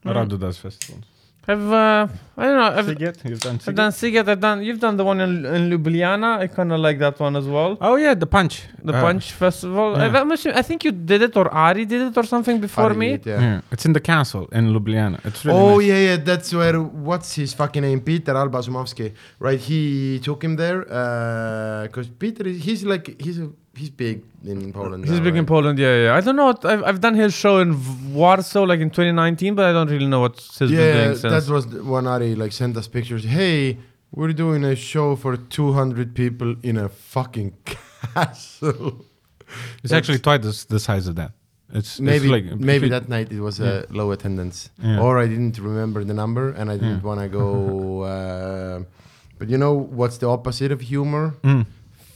S3: Mm.
S2: Radu does festivals.
S3: I've uh, I don't know. I've,
S2: Sziget, you've done
S3: I've done Sziget. I've done. You've done the one in, in Ljubljana. I kind of like that one as well.
S2: Oh yeah, the punch.
S3: The
S2: Uh,
S3: Punch Festival.
S2: yeah.
S3: I, I'm I think you did it, or Ari did it, or something before
S1: Ari
S3: me.
S1: did, yeah.
S2: Yeah. it's in the castle in Ljubljana. It's really
S1: oh
S2: nice.
S1: yeah, yeah. That's where what's his fucking name? Peter Albazumovsky, right? He took him there because Peter is he's like he's a, he's big in Poland.
S3: He's
S1: now,
S3: big in? Poland, yeah, yeah. I don't know. What, I've, I've done his show in Warsaw like in 2019, but I don't really know what he's been doing since.
S1: Yeah, that was the one Ari like sent us pictures. Hey, we're doing a show for 200 people in a fucking (laughs) castle.
S2: It's actually twice the, the size of that. It's it's
S1: maybe
S2: like
S1: maybe that night it was a low attendance,
S2: Yeah.
S1: or I didn't remember the number and I didn't
S2: Yeah.
S1: want to go. (laughs) Uh, but you know what's the opposite of humor?
S2: Mm.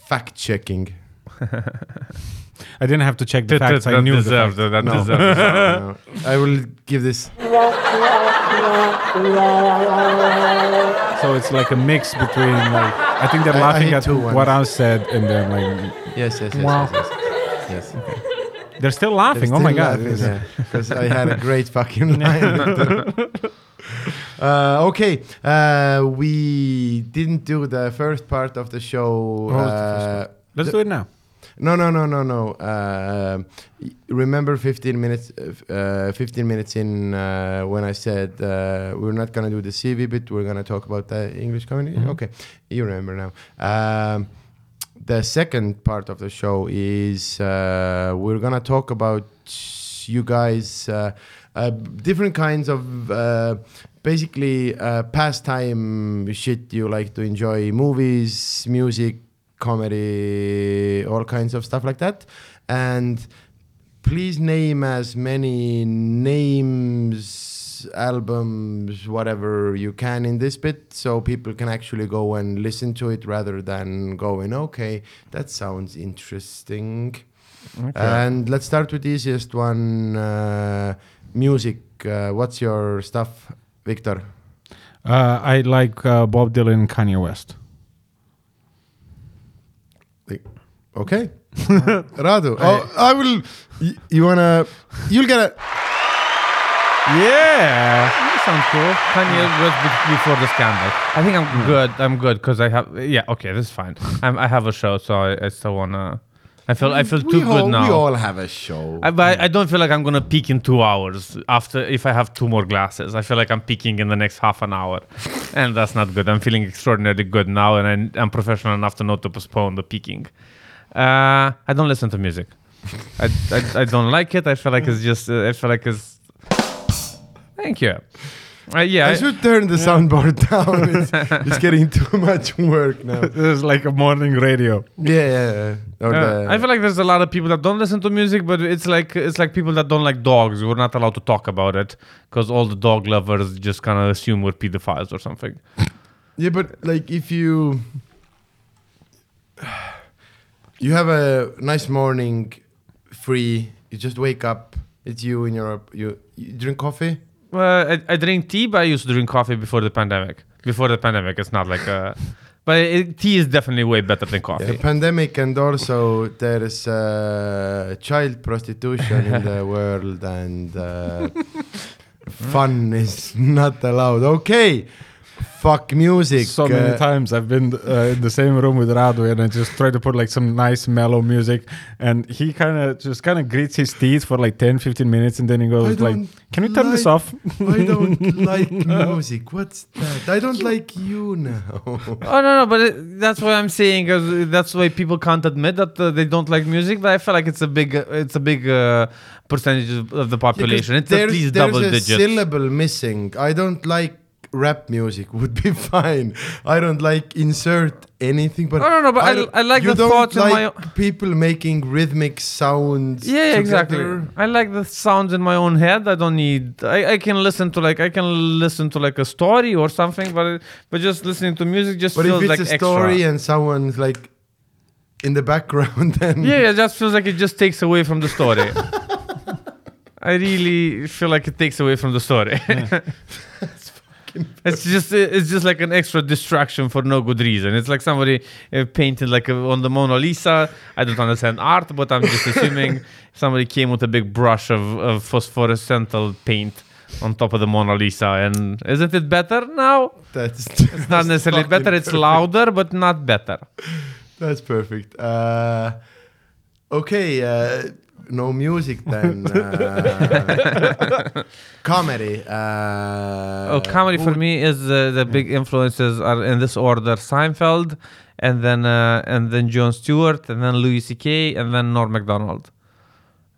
S1: Fact checking. (laughs)
S2: I didn't have to check the facts. I knew the facts.
S3: it, that
S1: No.
S3: deserved it. (laughs)
S1: No, I will give this.
S2: So it's like a mix between like I think they're
S1: I- I
S2: laughing
S1: hit
S2: at
S1: two ones.
S2: what I said and then like
S1: Yes, yes, yes,
S2: Wow.
S1: yes, yes. yes.
S2: they're still laughing.
S1: They're
S2: oh my
S1: still
S2: god!
S1: laughing, yeah, because I had a great fucking (laughs) line. uh, okay, uh, we didn't do the first part of the show.
S2: What was the first
S1: uh,
S2: Let's
S1: the-
S2: do it now.
S1: No, no, no, no, no. Uh, remember 15 minutes, uh, 15 minutes in uh, when I said uh, we're not gonna do the CV bit. We're gonna talk about the English community.
S2: Mhm.
S1: Okay, you remember now. Um, the second part of the show is uh, we're gonna talk about you guys uh, uh, different kinds of uh, basically uh, pastime shit you like to enjoy movies music comedy all kinds of stuff like that and please name as many names albums whatever you can in this bit so people can actually go and listen to it rather than going okay that sounds interesting Okay. and let's start with the easiest one uh, music uh, what's your stuff victor
S2: Uh, I like uh, Bob Dylan Kanye West.
S1: Okay (laughs) radu oh i will y- you wanna you'll get a
S2: Yeah.
S3: that sounds cool. Kanye was before the scandal. I think I'm good. I'm good because I have. Yeah, okay, this is fine. I'm, I have a show, so I, I still wanna. I feel I feel
S1: we
S3: too
S1: all,
S3: good now.
S1: We all have a show.
S3: I, but I don't feel like I'm gonna peak in two hours after if I have two more glasses. I feel like I'm peaking in the next half an hour, and that's not good. I'm feeling extraordinarily good now, and I, I'm professional enough to know to postpone the peaking. Uh, I don't listen to music. I, I, I don't like it. I feel like it's just. Uh, I feel like it's. Thank you. Uh, yeah.
S1: I
S3: I-
S1: should turn the soundboard (laughs) down. It's, it's getting too much work now. (laughs)
S2: This is like a morning radio.
S1: Yeah, yeah. yeah. Or
S3: Uh,
S1: the-
S3: I feel like there's a lot of people that don't listen to music, but it's like it's like people that don't like dogs. We're not allowed to talk about it because all the dog lovers just kind of assume we're pedophiles or something. (laughs)
S1: Yeah, but like if you you have a nice morning free, you just wake up, it's you in Europe. you, you drink coffee.
S3: Well, I, I drink tea, but I used to drink coffee before the pandemic. Before the pandemic, it's not like a. (laughs) But it, tea is definitely way better than coffee.
S1: Yeah, pandemic and also there's uh, child prostitution in the (laughs) world and uh, fun is not allowed. Okay, fuck music.
S2: So many
S1: uh,
S2: times I've been uh, in the same room with Radu and I just try to put like some nice mellow music and he kind of just kind of grits his teeth for like 10 15 minutes and then he goes like can we turn this off
S1: I don't (laughs) like music. What's that? I don't like you now. (laughs)
S3: Oh no, no, but it, that's what I'm saying cuz that's why people can't admit that uh, they don't like music. But I feel like it's a big, uh, it's a big uh, percentage of of the population. it's at
S1: there's,
S3: least
S1: there's a syllable missing. I don't like rap music. Would be (laughs) fine. I don't like insert anything. But
S3: No, no, no, but I-
S1: don't-
S3: I like
S1: you
S3: the
S1: don't
S3: thoughts in my own-
S1: people making rhythmic sounds.
S3: Yeah, yeah, exactly. I like the sounds in my own head. I don't need. I, I can listen to like I can listen to like a story or something, but but just listening to music just
S1: But
S3: feels
S1: if it's
S3: like
S1: a story
S3: extra.
S1: and someone's like in the background, (laughs) then
S3: Yeah, yeah, it just feels like it just takes away from the story. (laughs) I really feel like it takes away from the story. (laughs) it's just it's just like an extra distraction for no good reason. It's like somebody uh, painted like uh, on the Mona Lisa. I don't understand art, but I'm just assuming (laughs) somebody came with a big brush of, of phosphorescent paint on top of the Mona Lisa. And isn't it better now?
S1: that's
S3: It's not (laughs) necessarily better. It's louder, but not better.
S1: That's perfect. Uh, okay, uh, no music then. (laughs) Uh, comedy. Uh,
S3: Oh, comedy for me is uh, the big influences are in this order: Seinfeld, and then uh, and then Jon Stewart, and then Louis C.K., and then Norm Macdonald.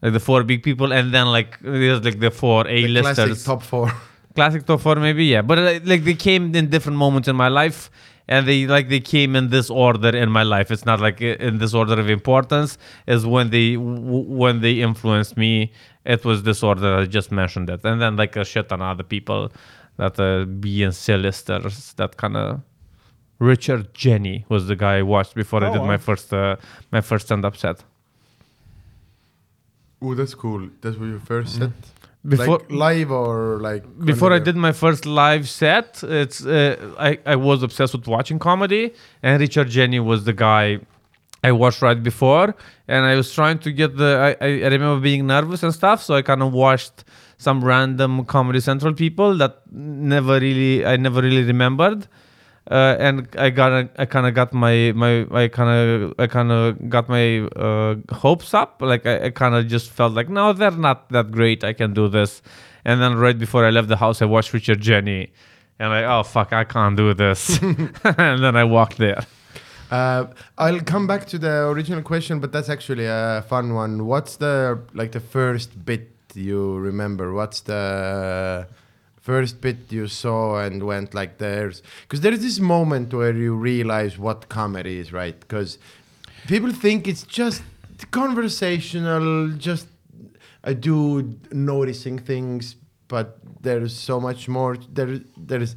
S3: Like the four big people, and then like there's like the four A-listers.
S1: classic top four.
S3: classic top four maybe yeah but uh, like they came in different moments in my life and they like they came in this order in my life it's not like in this order of importance is when they w- when they influenced me it was this order i just mentioned it and then like a shit ton of other people that uh, b and c listers that kind of richard jeni was the guy i watched before i
S2: Oh,
S3: did
S2: wow.
S3: my first uh, my first stand-up set
S1: Oh, that's cool. That's what your first set.
S3: Before
S1: like live or like
S3: before I did my first live set, it's uh, I I was obsessed with watching comedy, and Richard Jeni was the guy I watched right before, and I was trying to get the. I I I remember being nervous and stuff, so I kind of watched some random Comedy Central people that never really I never really remembered. Uh, and I got a, I kind of got my my I kind of I kind of got my uh, hopes up. Like I, I kind of just felt like no, they're not that great. I can do this. And then right before I left the house, I watched Richard Jeni, and like oh fuck, I can't do this. (laughs) (laughs) and then I walked there.
S1: Uh, I'll come back to the original question, but that's actually a fun one. What's the like the first bit you remember? What's the first bit you saw and went like there's because there's this moment where you realize what comedy is, right? Because people think it's just conversational, just a dude noticing things, but there's so much more. There, there's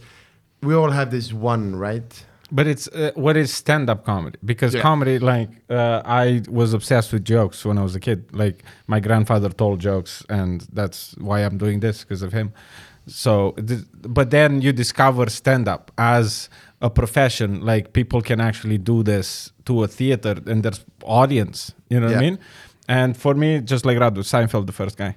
S1: we all have this one, right?
S2: But it's uh, what is stand-up comedy? Because
S1: Yeah.
S2: comedy, like uh, I was obsessed with jokes when I was a kid. Like my grandfather told jokes, and that's why I'm doing this because of him. So, but then you discover stand-up as a profession. Like people can actually do this to a theater, and there's audience. You know what I mean? And for me, just like Radu, Seinfeld, the first guy.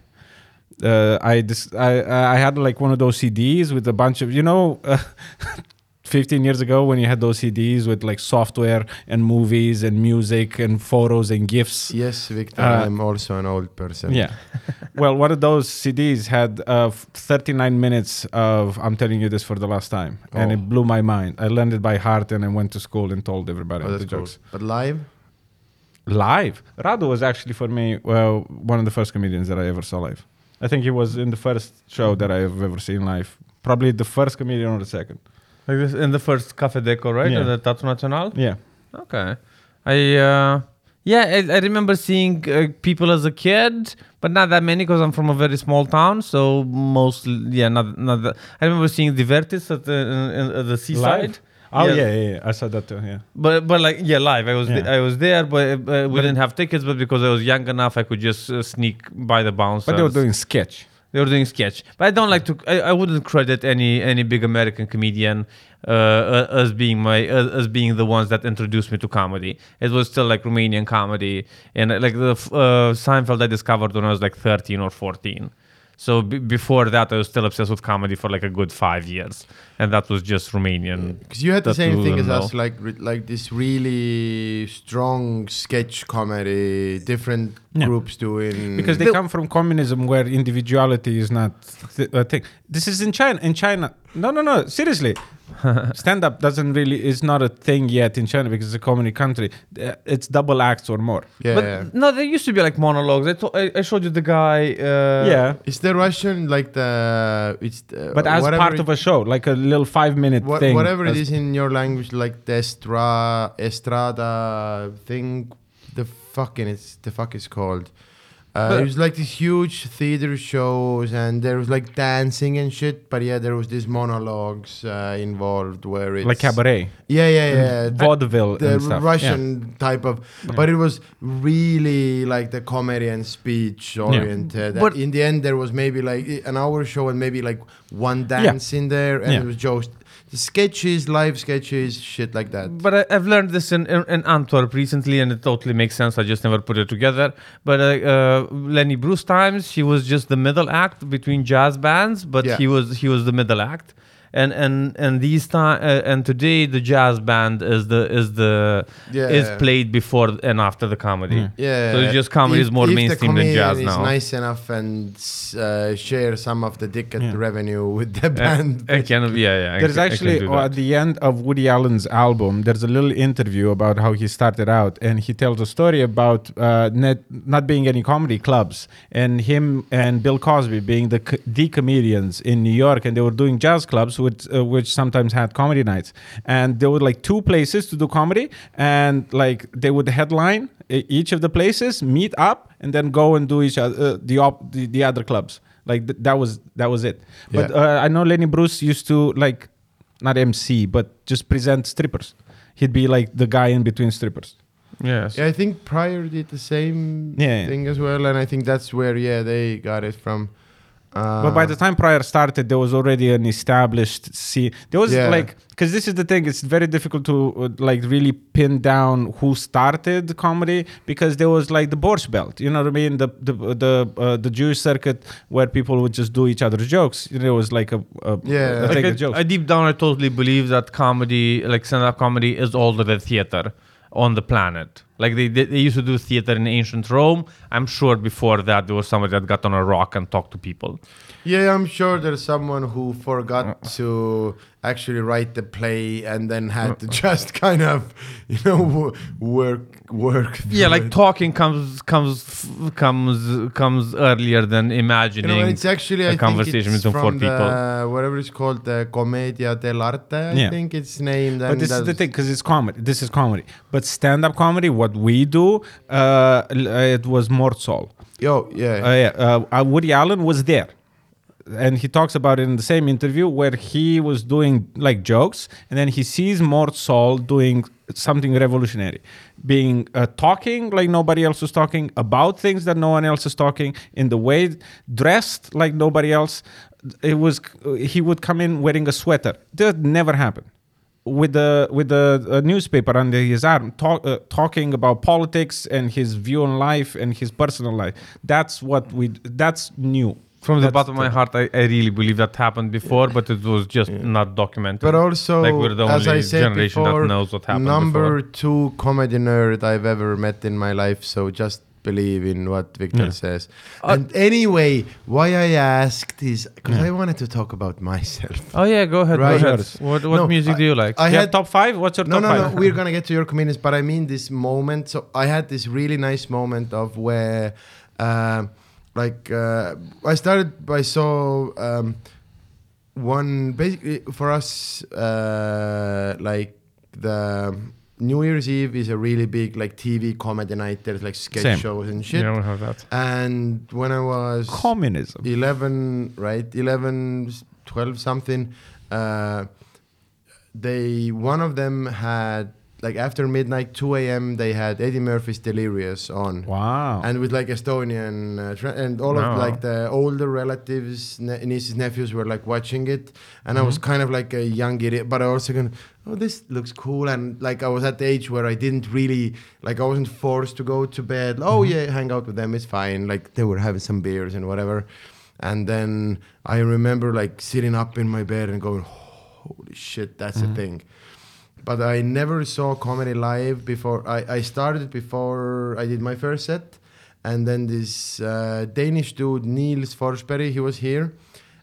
S2: uh, I, dis- I I had like one of those CDs with a bunch of you know. Uh, (laughs) 15 years ago when you had those CDs with like software and movies and music and photos and gifts.
S1: Yes, Victor,
S2: Uh,
S1: I'm also an old person.
S2: yeah. (laughs) well, one of those CDs had uh, 39 minutes of I'm telling you this for the last time. And
S1: Oh.
S2: it blew my mind. I learned it by heart and I went to school and told everybody
S1: Oh,
S2: the
S1: cool.
S2: jokes.
S1: But live?
S2: Live. Radu was actually for me well, one of the first comedians that I ever saw live. I think he was in the first show that I have ever seen live. Probably the first comedian or the second.
S3: Like this in the first Cafe Deco, right?
S2: Yeah.
S3: The Teatro National.
S2: Yeah.
S3: Okay. I uh, yeah, I, I remember seeing uh, people as a kid, but not that many because I'm from a very small town. So mostly, yeah, not not. That. I remember seeing Divertis at the in, at the seaside.
S2: Oh
S3: Yeah.
S2: yeah. yeah, yeah, I saw that too. Yeah.
S3: But but like yeah, live. I was
S2: Yeah.
S3: I was there, but uh, we
S2: But-
S3: didn't have tickets. But because I was young enough, I could just uh, sneak by the bouncers.
S2: But they were doing sketch.
S3: They were doing sketch, but I don't like to. I, I wouldn't credit any any big American comedian uh, uh, as being my as being the ones that introduced me to comedy. It was still like Romanian comedy, and uh, like the uh, Seinfeld I discovered when I was like thirteen or fourteen. So b- before that, I was still obsessed with comedy for like a good five years, and that was just Romanian.
S1: Because you had the same thing as
S3: wouldn't
S1: us, like like this really strong sketch comedy, different
S2: Yeah.
S1: groups doing.
S2: because they
S3: The-
S2: come from communism where individuality is not th- a thing. This is in China. In China, no, no, no. Seriously, (laughs) stand up doesn't really is not a thing yet in China because it's a communist country. Uh, It's double acts or more.
S1: yeah,
S3: but
S1: yeah.
S3: no, there used to be like monologues. I, to- I, I showed you the guy. Uh,
S2: yeah,
S1: Is the Russian like the? It's the,
S2: but as part
S1: it-
S2: of a show, like a little five minute
S1: What,
S2: thing.
S1: whatever it is in your language, like the estra, estrada thing, the fucking it's the fuck is called. Uh,
S3: But-
S1: it was like these huge theater shows, and there was like dancing and shit. But yeah, there was these monologues uh, involved where it's
S2: like cabaret,
S1: Yeah, yeah, yeah.
S2: vaudeville,
S1: the
S2: and stuff. Yeah.
S1: Russian type of, but it was really like the comedy and speech oriented.
S3: But-
S1: in the end, there was maybe like an hour show and maybe like one dance in there, and
S2: Yeah.
S1: it was just the sketches, live sketches, shit like that.
S3: But I, I've learned this in, in, in Antwerp recently, and it totally makes sense. I just never put it together. But uh, uh, Lenny Bruce times, he was just the middle act between jazz bands, but
S1: Yeah.
S3: he was he was the middle act. And and and these time uh, and today the jazz band is the is the
S1: Yeah.
S3: is played before and after the comedy.
S2: Yeah.
S1: Yeah.
S3: So it's just comedy is more
S1: the
S3: mainstream than jazz
S1: is
S3: now.
S1: nice enough and uh, share some of the ticket
S2: Yeah.
S1: revenue with the
S3: Uh, (laughs)
S1: band.
S3: I can, yeah, yeah.
S2: There's
S3: I can
S2: actually
S3: do that.
S2: at the end of Woody Allen's album, there's a little interview about how he started out, and he tells a story about uh, net, not being any comedy clubs, and him and Bill Cosby being the co- the comedians in New York, and they were doing jazz clubs, which uh, which sometimes had comedy nights, and there were like two places to do comedy, and like they would headline each of the places, meet up, and then go and do each other uh, the, op- the the other clubs. Like th- that was that was it. But
S1: Yeah.
S2: uh, I know Lenny Bruce used to like not MC, but just present strippers. He'd be like the guy in between strippers.
S3: yes.
S1: Yeah, I think Pryor did the same
S2: Yeah, yeah.
S1: thing as well, and I think that's where yeah they got it from. Uh,
S2: but by the time Pryor started, there was already an established scene. There was
S1: Yeah.
S2: like, because this is the thing, it's very difficult to uh, like really pin down who started comedy because there was like the Borscht Belt, you know what I mean? The the the uh, the Jewish circuit where people would just do each other's jokes. You know, it was like a, a
S1: Yeah.
S2: a
S1: Like
S2: thing
S3: I,
S2: of jokes.
S3: I deep down, I totally believe that comedy, like stand-up comedy, is older than theater on the planet. Like they, they, they used to do theater in ancient Rome. I'm sure before that there was somebody that got on a rock and talked to people.
S1: Yeah, I'm sure there's someone who
S2: Uh,
S1: forgot to actually write the play and then
S2: Uh,
S1: had to just (laughs) kind of, you know, work work.
S3: Yeah, like
S1: it.
S3: talking comes comes comes comes earlier than
S1: You
S3: imagining.
S1: know, it's actually
S3: a
S1: I think
S3: conversation
S1: it's
S3: between four
S1: from
S3: people.
S1: whatever it's called, the Commedia dell'arte. I
S2: Yeah.
S1: think it's named.
S2: But this is the thing, because it's comedy. This is comedy. But stand-up comedy, what we do, uh, uh, it was Mort Sahl.
S1: Yo, yeah,
S2: Uh, yeah, uh, uh, Woody Allen was there. And he talks about it in the same interview where he was doing like jokes, and then he sees Mort Sahl doing something revolutionary, being uh, talking like nobody else was talking about things that no one else is talking in the way dressed like nobody else. It was he would come in wearing a sweater. That never happened with the with the uh, newspaper under his arm, talk, uh, talking about politics and his view on life and his personal life. That's what we. That's new.
S3: From the bottom of my heart, I, I really believe that happened before, but it was just
S1: Yeah.
S3: not documented.
S1: But also,
S3: like we're the
S1: as I said
S3: generation
S1: before,
S3: that knows what happened
S1: number
S3: before.
S1: two comedy nerd I've ever met in my life. So just believe in what Victor
S2: Yeah.
S1: says.
S3: Uh,
S1: and anyway, why I asked is because
S2: Yeah.
S1: I wanted to talk about myself.
S3: Oh yeah, go ahead.
S1: Right.
S3: Go ahead. What what
S1: No,
S3: music
S1: I-
S3: do you like?
S1: I
S2: you
S1: had
S2: top five? What's your
S1: no,
S2: top
S1: no,
S2: five?
S1: no. We're gonna get to your comedians, but I mean this moment. So I had this really nice moment of where, uh, like, uh, I started by saw um, one basically for us, uh, like the New Year's Eve is a really big like TV comedy night. There's like sketch
S2: Same.
S1: shows and shit.
S3: Yeah, we have that.
S1: And when I was
S2: Communism.
S1: 11 right 11 12 something uh they one of them had like after midnight 2 a.m they had eddie murphy's delirious on
S2: Wow.
S1: and with like estonian uh, tra- and all
S3: Wow.
S1: of like the older relatives ne- nieces nephews were like watching it and i was
S3: Mm-hmm.
S1: kind of like a young idiot but i also going oh this looks cool and like i was at the age where i didn't really like i wasn't forced to go to bed oh
S3: Mm-hmm.
S1: yeah hang out with them it's fine like they were having some beers and whatever and then i remember like sitting up in my bed and going holy shit that's
S3: Mm-hmm.
S1: a thing but I never saw comedy live before. I, I started before I did my first set, and then this uh, Danish dude Niels Forsberg he was here,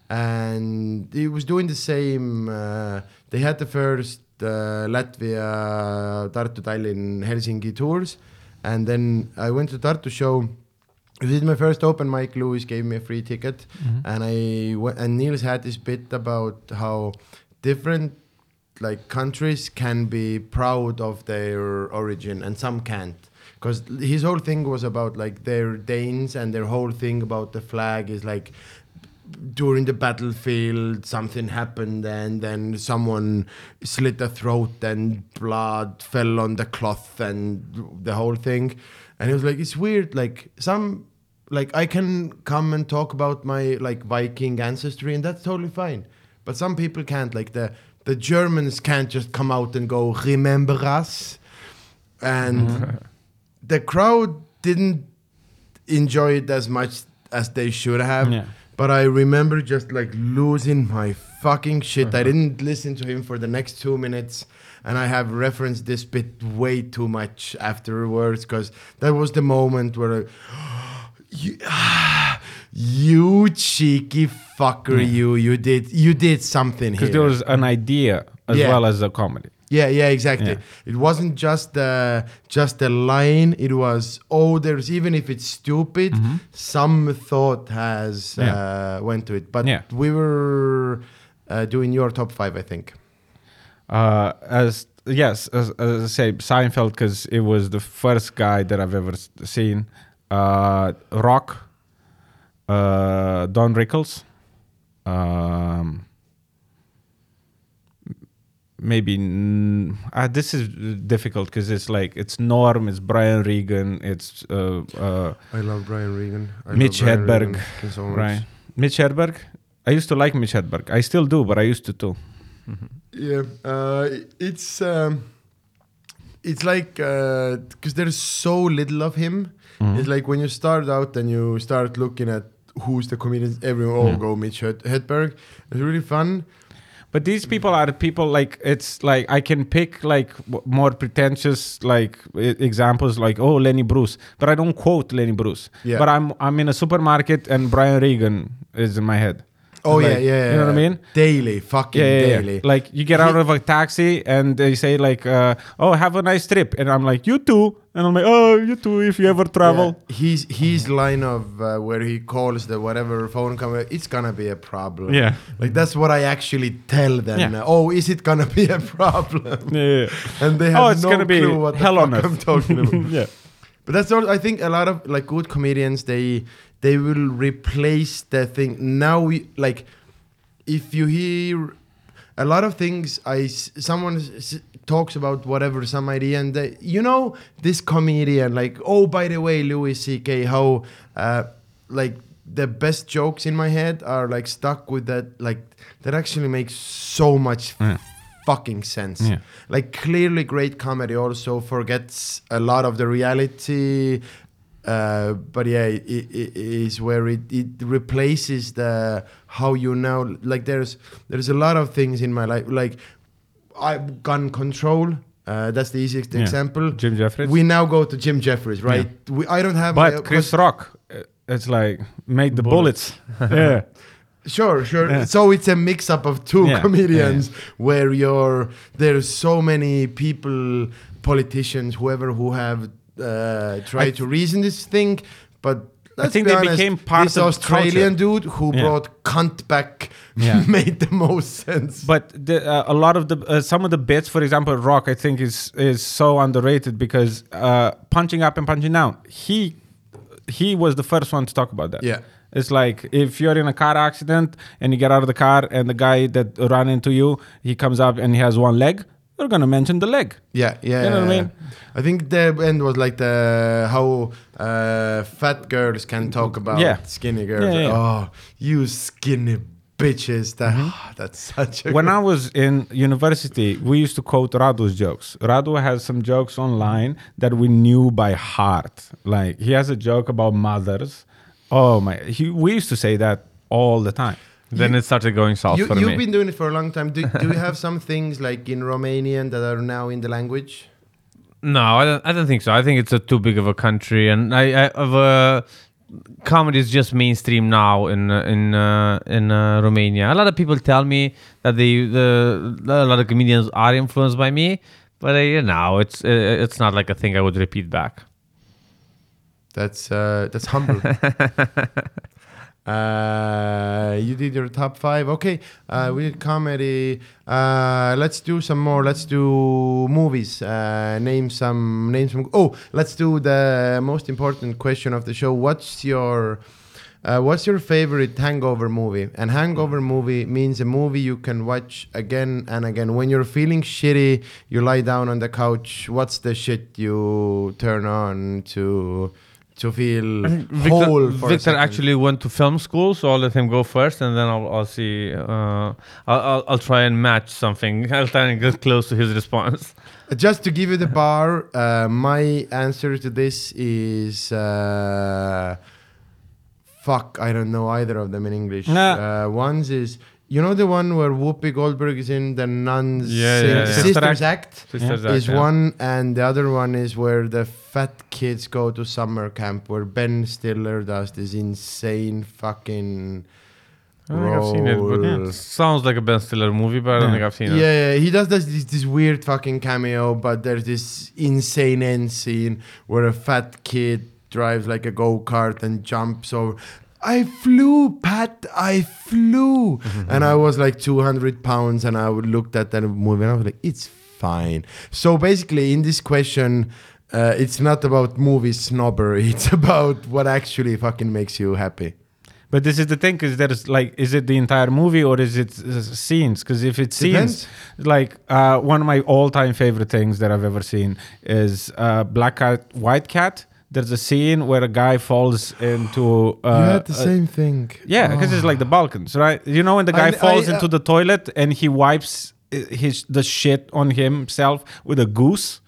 S1: and he was doing the same. Uh, they had the first uh, Latvia, Tartu, Tallinn, Helsinki tours, and then I went to Tartu show. This is my first open mic. Louis gave me a free ticket,
S2: Mhm.
S1: and I went, and Niels had this bit about how different like countries can be proud of their origin and some can't. Because his whole thing was about like their Danes and their whole thing about the flag is like during the battlefield something happened and then someone slit the throat and blood fell on the cloth and the whole thing. And it was like it's weird like some like i can come and talk about my like viking ancestry and that's totally fine. But some people can't like the the germans can't just come out and go remember us and (laughs) the crowd didn't enjoy it as much as they should have
S2: Yeah.
S1: but I remember just like losing my fucking shit. I uh-huh. didn't listen to him for the next two minutes, and I have referenced this bit way too much afterwards because that was the moment where I, (gasps) you, (sighs) you cheeky fucker,
S2: Yeah.
S1: you you did you did something here.
S2: Because there was an idea as
S1: Yeah.
S2: well as a comedy.
S1: Yeah, yeah, exactly.
S2: Yeah.
S1: It wasn't just the just the line. It was oh, there's even if it's stupid,
S2: Mhm.
S1: some thought has uh, went to it. But
S2: Yeah.
S1: we were uh, doing your top five, I think.
S2: Uh, as yes, as, as I say, Seinfeld because it was the first guy that I've ever seen. Uh, Rock, uh, Don Rickles, um, maybe n- uh, this is difficult because it's like it's Norm, it's Brian Regan, it's uh, uh,
S1: I love Brian Regan. I
S2: Mitch
S1: love Brian
S2: Hedberg,
S1: Regan. So
S2: right, Mitch Hedberg. I used to like Mitch Hedberg. I still do, but I used to too.
S1: Yeah, uh, it's um, it's like uh because there's so little of him.
S2: Mhm.
S1: It's like when you start out and you start looking at who's the comedians. Everyone, oh,
S2: Yeah.
S1: go Mitch Hedberg. It's really fun.
S2: But these people are people like it's like I can pick like more pretentious like examples like oh Lenny Bruce, but I don't quote Lenny Bruce.
S1: Yeah.
S2: But I'm I'm in a supermarket and Brian Regan is in my head.
S1: Oh
S2: Like,
S1: yeah, yeah.
S2: You know what I mean?
S1: Daily, fucking
S2: Yeah, yeah, yeah.
S1: daily.
S2: Like you get out of a taxi and they say like, uh, "Oh, have a nice trip," and I'm like, "You too," and I'm like, "Oh, you too if you ever travel."
S1: Yeah. His his line of uh, where he calls the whatever phone company, it's gonna be a problem.
S2: Yeah,
S1: Like that's what I actually tell them.
S2: Yeah.
S1: Oh, is it gonna be a problem?
S2: yeah. yeah.
S1: And they have
S2: Oh, it's
S1: no
S2: gonna be
S1: clue what the
S2: hell
S1: fuck
S2: on earth.
S1: I'm talking about. (laughs)
S2: yeah.
S1: But that's all. I think a lot of like good comedians they they will replace the thing. Now we like if you hear a lot of things, I someone talks about whatever some idea, and they, you know this comedian like oh by the way Louis C.K. how uh, like the best jokes in my head are like stuck with that like that actually makes so much
S2: Yeah.
S1: Fucking sense
S2: Yeah.
S1: like clearly great comedy also forgets a lot of the reality Uh, but yeah, it, it is where it, it replaces the how you now like. There's there's a lot of things in my life like I gun control. Uh, that's the easiest
S2: Yeah.
S1: example.
S2: Jim Jeffries.
S1: We now go to Jim Jeffries, right? We, I don't have.
S2: but
S1: my-
S2: Chris Rock, uh, it's like make the
S3: Bullets.
S2: bullets. (laughs) yeah. (laughs)
S1: Sure, sure.
S2: Yeah.
S1: So it's a mix up of two
S2: Yeah,
S1: comedians where you're there's so many people, politicians, whoever who have uh, tried to reason this thing, but let's
S2: think
S1: be
S2: they
S1: honest,
S2: became part
S1: this
S2: of
S1: Australian dude who
S2: Yeah.
S1: brought cunt back
S2: Yeah. (laughs)
S1: made the most sense.
S2: But the, uh, a lot of the uh, some of the bits, for example, Rock, I think is is so underrated because uh, punching up and punching down. He he was the first one to talk about that.
S1: Yeah.
S2: It's like if you're in a car accident and you get out of the car and the guy that ran into you, he comes up and he has one leg, you're gonna mention the leg.
S1: Yeah, yeah.
S2: You know what I mean?
S1: I think the end was like the how uh, fat girls can talk about
S2: Yeah.
S1: skinny girls.
S2: Yeah, yeah.
S1: Oh, you skinny bitches! That that's such a
S2: when I was in university, we used to quote Radu's jokes. Radu has some jokes online that we knew by heart. Like he has a joke about mothers. Oh my! He, we used to say that all the time.
S3: Then
S1: You-
S3: it started going south
S1: you,
S3: for
S1: you've
S3: me.
S1: been doing it for a long time. Do, do you have (laughs) some things like in Romanian that are now in the language?
S3: No, I don't. I don't think so. I think it's a too big of a country, and I, I of uh, comedy is just mainstream now in uh, in uh, in uh, Romania. A lot of people tell me that they the a lot of comedians are influenced by me, but uh, you know, it's uh, it's not like a thing I would repeat back.
S1: That's uh, that's humble. (laughs) uh, you did your top five. Okay, uh, we did comedy. Uh, let's do some more. Let's do movies. Uh, name some. Name some. Oh, let's do the most important question of the show. What's your uh, what's your favorite hangover movie? And hangover movie means a movie you can watch again and again. When you're feeling shitty, you lie down on the couch. What's the shit you turn on to to feel whole?
S3: Victor,
S1: for
S3: Victor actually went to film school, so I'll let him go first, and then I'll, I'll see. Uh, I'll, I'll I'll try and match something. (laughs) I'll try and get close to his response. (laughs)
S1: Just to give you the bar, uh, my answer to this is uh, fuck. I don't know either of them in English.
S2: Nah.
S1: Uh, one's is you know the one where Whoopi Goldberg is in the nuns
S3: Yeah, yeah, yeah.
S1: Sisters
S2: Sister
S1: Act.
S3: Sisters
S1: is
S3: Act, yeah.
S1: one, and the other one is where the fat kids go to summer camp, where Ben Stiller does this insane fucking.
S3: I don't think I've seen it, but
S1: role.
S3: it sounds like a Ben Stiller movie, but I don't
S2: Yeah.
S3: think I've seen
S1: Yeah,
S3: it.
S1: yeah, he does this, this this weird fucking cameo, but there's this insane end scene where a fat kid drives like a go kart and jumps over. I flew, Pat. I flew, and I was like 200 pounds, and I would looked at that movie, and I was like, it's fine. So basically, in this question. Uh, it's not about movie snobbery. (laughs) It's about what actually fucking makes you happy.
S2: But this is the thing, because there's like, is it the entire movie or is it uh, scenes? Because if it's
S1: Depends.
S2: scenes, like uh, one of my all-time favorite things that I've ever seen is uh, Black Cat, White Cat. There's a scene where a guy falls into. Uh,
S1: you had the same thing.
S2: Yeah, because it's like the Balkans, right? You know when the guy
S1: I-
S2: falls
S1: I, uh,
S2: into the toilet and he wipes uh, his the shit on himself with a goose.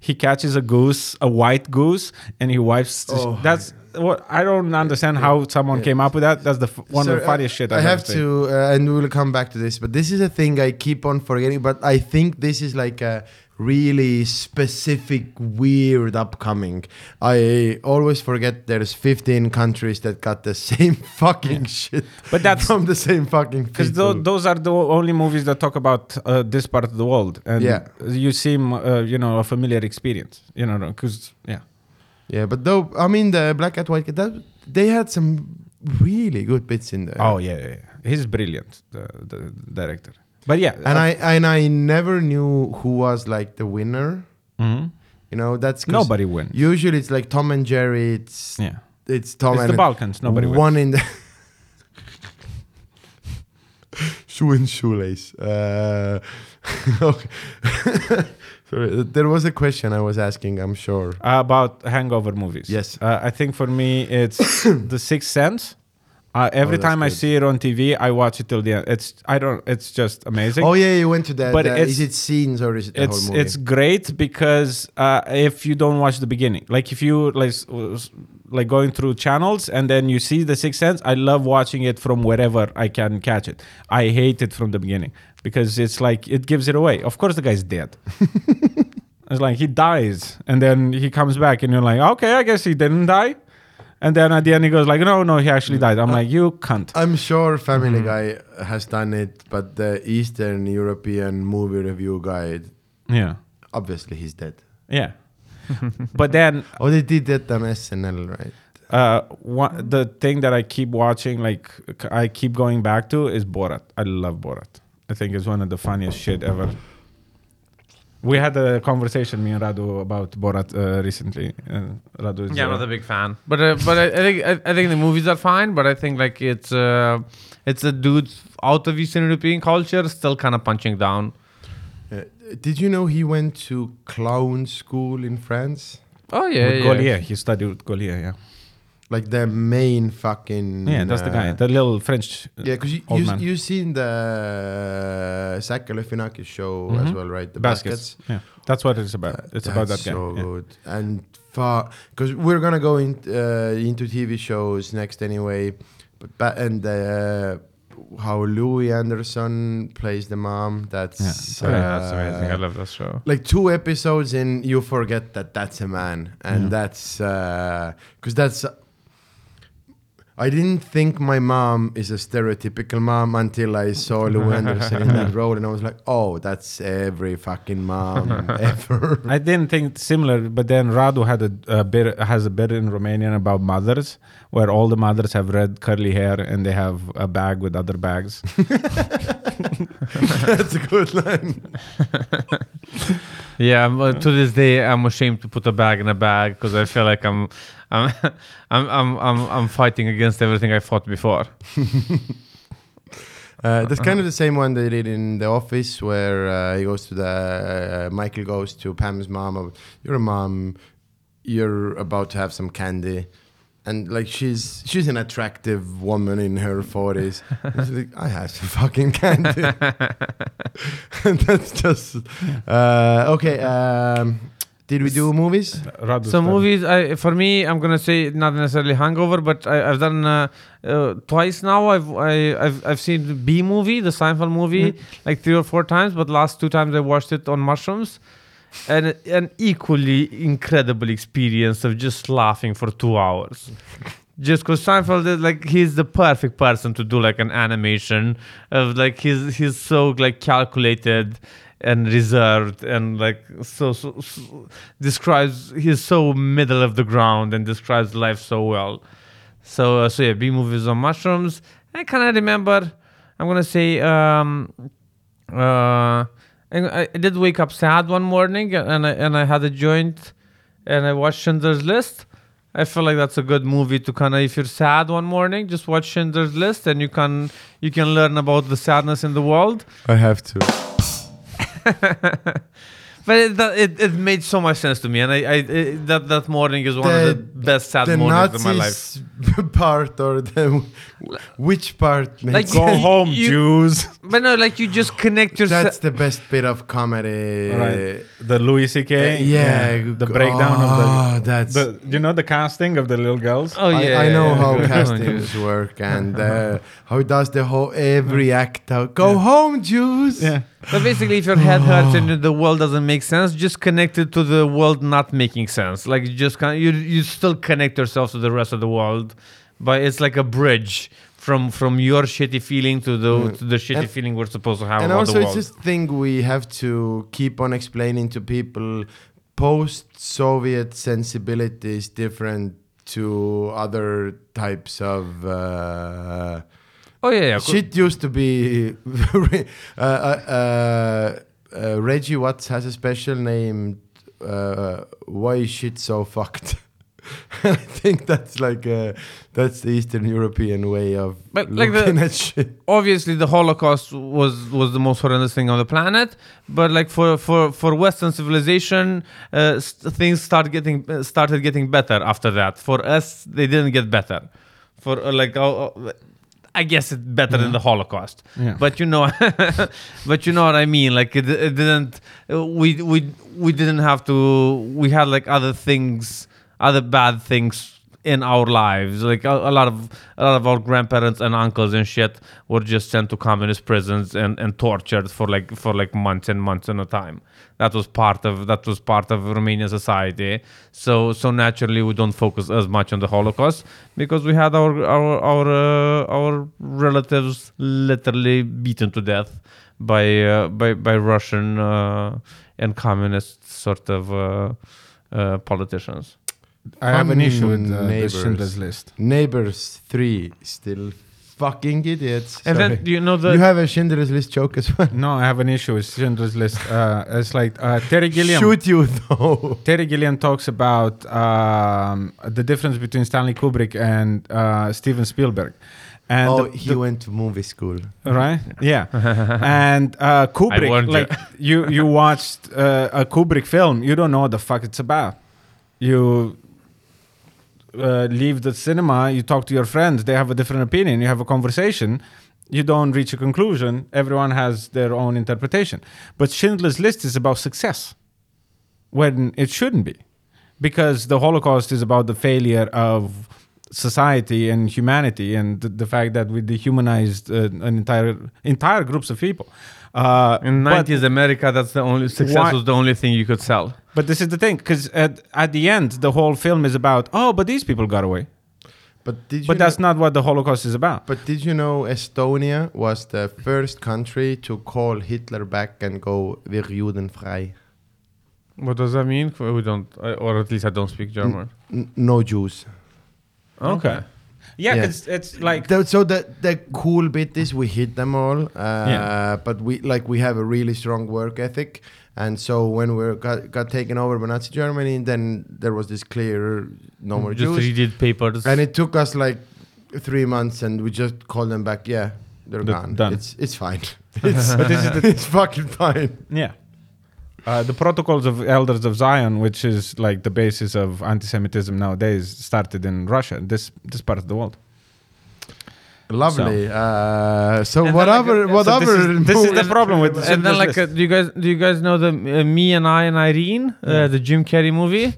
S2: He catches a goose, a white goose, and he wipes.
S1: Oh.
S2: That's what I don't understand how someone came up with that. That's the f- one of the funniest shit.
S1: I
S2: I've
S1: have
S2: ever seen.
S1: to, uh, and we will come back to this, but this is a thing I keep on forgetting. But I think this is like a really specific, weird upcoming. I always forget there's 15 countries that got the (laughs) same fucking shit
S2: But that's
S1: from the same fucking (laughs)
S2: because
S1: people.
S2: those are the only movies that talk about uh, this part of the world, and
S1: Yeah.
S2: you seem, uh, you know, a familiar experience. You know, because yeah.
S1: yeah, but though I mean the Black and White that, they had some really good bits in there.
S2: Oh yeah, yeah, yeah. he's brilliant, the, the director. But yeah,
S1: and I and I never knew who was like the winner.
S2: Mhm.
S1: You know, that's
S2: nobody wins.
S1: Usually it's like Tom and Jerry. It's
S2: yeah.
S1: it's Tom
S2: it's
S1: and
S2: the Balkans. Nobody wins.
S1: one in the (laughs) shoe and shoelace. Uh, (laughs) okay. (laughs) Sorry, there was a question I was asking. I'm sure.
S2: about hangover movies.
S1: Yes.
S2: uh, I think for me it's (coughs) The Sixth Sense. Uh, every
S1: Oh,
S2: time I see it on TV, I watch it till the end. It's I don't. It's just amazing.
S1: Oh yeah, you went to that.
S2: But
S1: uh, is it scenes or is it the
S2: it's
S1: whole movie?
S2: it's great because uh, if you don't watch the beginning, like if you like like going through channels and then you see the Sixth Sense. I love watching it from wherever I can catch it. I hate it from the beginning because it's like it gives it away. Of course, the guy's dead. (laughs) it's like he dies and then he comes back and you're like, okay, I guess he didn't die. And then at the end he goes like, no, no, he actually died. I'm like, you can't.
S1: I'm sure Family
S2: Mm-hmm.
S1: Guy has done it, but the Eastern European movie review guide,
S2: Yeah,
S1: obviously he's dead.
S2: yeah. but then (laughs)
S1: Oh, they did that on SNL, right?
S2: uh one, the thing that i keep watching like I keep going back to is borat i love borat i think it's one of the funniest shit ever we had a conversation me and radu about borat uh, recently and radu is
S3: Yeah, I'm
S2: uh,
S3: not a big fan, but uh, but I, I think I, I think the movies are fine. But I think like it's uh, it's a dude out of Eastern European culture still kind of punching down.
S1: Uh, did you know he went to clown school in France?
S3: Oh yeah,
S2: with
S3: yeah.
S2: Gaulier. he studied with Gaulier, yeah
S1: Like the main fucking.
S2: yeah that's the guy
S1: uh,
S2: the little french uh,
S1: Yeah, because you, you,
S2: man.
S1: you seen the uh, Zach Galifianakis show as
S2: Mhm.
S1: well, right? The
S2: baskets. yeah that's what it's about
S1: Uh,
S2: it's about that guy
S1: So
S2: yeah.
S1: good and far because we're gonna go in, uh, into TV shows next anyway, but ba- and uh, how Louie Anderson plays the mom. That's
S2: Yeah.
S3: Yeah, that's amazing. I
S1: uh,
S3: love that show.
S1: like two episodes in, you forget that that's a man, and
S2: Yeah.
S1: that's because that's. I didn't think my mom is a stereotypical mom until I saw Lou (laughs) Anderson in that role, and I was like, "Oh, that's every fucking mom (laughs) ever."
S2: I didn't think similar, but then Radu had a, a bit has a bit in Romanian about mothers, where all the mothers have red curly hair and they have a bag with other bags. (laughs)
S1: that's a good line.
S3: Yeah, I'm, to this day, I'm ashamed to put a bag in a bag because I feel like I'm, I'm, (laughs) I'm, I'm, I'm, I'm fighting against everything I fought before. (laughs)
S1: Uh, that's kind of the same one they did in the office, where uh, he goes to the uh, Michael goes to Pam's mom. You're a mom. You're about to have some candy, and like she's she's an attractive woman in her forties. (laughs) like, I have some fucking candy. and that's just uh, okay. Um, did we do movies?
S2: Radu
S3: So movies, I, for me, I'm gonna say not necessarily Hangover, but I, I've done uh, uh, twice now. I've I, I've I've seen the Bee Movie, the Seinfeld movie, like three or four times. But last two times I watched it on mushrooms, and an equally incredible experience of just laughing for two hours. Just because Seinfeld is like he's the perfect person to do like an animation of like he's he's so like calculated and reserved and like so, so, so describes he's so middle of the ground and describes life so well. So uh, so yeah, Bee Movies on mushrooms. I kind of remember. I'm gonna say um, uh, and I, did wake up sad one morning and I and I had a joint and I watched Schindler's List. I feel like that's a good movie to kind of if you're sad one morning, just watch Schindler's List and you can you can learn about the sadness in the world.
S1: I have to. (laughs)
S3: But it, it, it made so much sense to me, and I, I it, that that morning is one of the
S1: The-
S3: best sad
S1: the
S3: mornings of my life.
S1: Nazis (laughs) part or the which part?
S3: Like,
S1: makes
S2: Go (laughs) home,
S3: you-
S2: Jews.
S3: But no, like you just connect yourself.
S1: That's the best bit of comedy.
S2: right. The Louis C.K.
S1: Uh, yeah,
S2: The breakdown of
S1: oh, that's.
S2: the, the. You know the casting of the little girls.
S3: oh
S1: I,
S3: yeah,
S1: I know
S3: yeah,
S1: how
S3: yeah.
S1: castings work and uh, how does the whole every act out. Go home, Jews.
S2: Yeah.
S3: But basically, if your head hurts and the world doesn't make sense, just connect it to the world not making sense. Like you just can you you still connect yourself to the rest of the world, but it's like a bridge from from your shitty feeling to the
S1: Mm.
S3: to the shitty
S1: And-
S3: feeling we're supposed to have
S1: and also it's this thing we have to keep on explaining to people post-soviet sensibility is different to other types of uh,
S3: oh yeah, yeah.
S1: shit used to be very, (laughs) uh, uh, uh, uh, reggie watts has a special name uh, why is shit so fucked (laughs) I think that's like uh, that's the Eastern European way of
S3: But, like, the-
S1: looking at shit.
S3: obviously the holocaust was was the most horrendous thing on the planet but like for for for western civilization uh, st- things start getting uh, started getting better after that for us they didn't get better for uh, like uh, uh, i guess it's better than the holocaust
S2: Yeah.
S3: but you know (laughs) but you know what i mean like it, it didn't we we we didn't have to we had like other things other bad things in our lives. Like a, a lot of a lot of our grandparents and uncles and shit were just sent to communist prisons and, and tortured for like for like months and months at a time. That was part of that was part of Romanian society. So so naturally we don't focus as much on the Holocaust because we had our our our uh, our relatives literally beaten to death by uh, by by Russian uh, and communist sort of uh, uh, politicians.
S2: I have an issue with uh, the
S1: Neighbors.
S2: Schindler's List.
S1: Neighbors 3 still fucking idiots.
S3: And
S1: Sorry.
S3: then you know the
S1: you have a Schindler's List joke as well.
S2: No, I have an issue with Schindler's List. Uh, it's like uh, Terry Gilliam.
S1: Shoot you though.
S2: Terry Gilliam talks about um, the difference between Stanley Kubrick and uh, Steven Spielberg. And
S1: oh,
S2: the-
S1: he
S2: the-
S1: went to movie school.
S2: right? Yeah. (laughs) and uh, Kubrick, like you, you watched uh, a Kubrick film, you don't know what the fuck it's about. You uh, leave the cinema, you talk to your friends, they have a different opinion, you have a conversation, you don't reach a conclusion. Everyone has their own interpretation. But Schindler's List is about success when it shouldn't be, because the Holocaust is about the failure of society and humanity and the, the fact that we dehumanized uh, an entire entire groups of people. Uh,
S3: in
S2: but-
S3: 90s America that's the only success
S2: Why-
S3: was the only thing you could sell.
S2: But this is the thing, because at, at the end, the whole film is about, oh, but these people got away.
S1: But did you
S2: But
S1: know-
S2: that's not what the Holocaust is about.
S1: But did you know Estonia was the first country to call Hitler back and go Wir Juden frei?
S3: What does that mean? We don't, or at least I don't speak German.
S1: N- no Jews.
S2: Okay. Yeah,
S1: Yeah.
S2: it's it's like
S1: Th- so the the cool bit is we hit them all, uh,
S2: Yeah.
S1: but we like we have a really strong work ethic, and so when we got got taken over by Nazi Germany, then there was this clear no more
S3: Just
S1: Jews,
S3: redid papers.
S1: and it took us like three months, and we just called them back. Yeah, they're
S2: They're
S1: gone.
S2: done.
S1: It's it's fine. (laughs) (laughs) It's
S2: But this is the-
S1: it's fucking fine.
S2: yeah. Uh, the protocols of elders of Zion, which is like the basis of anti-Semitism nowadays, started in Russia, this this part of the world.
S1: Lovely. Uh, so
S3: And
S1: whatever,
S3: like a-
S2: So
S1: whatever.
S2: this is, this is the problem with
S3: and then like, uh, do you guys do you guys know the uh, Me and I and Irene, uh, the Jim Carrey movie?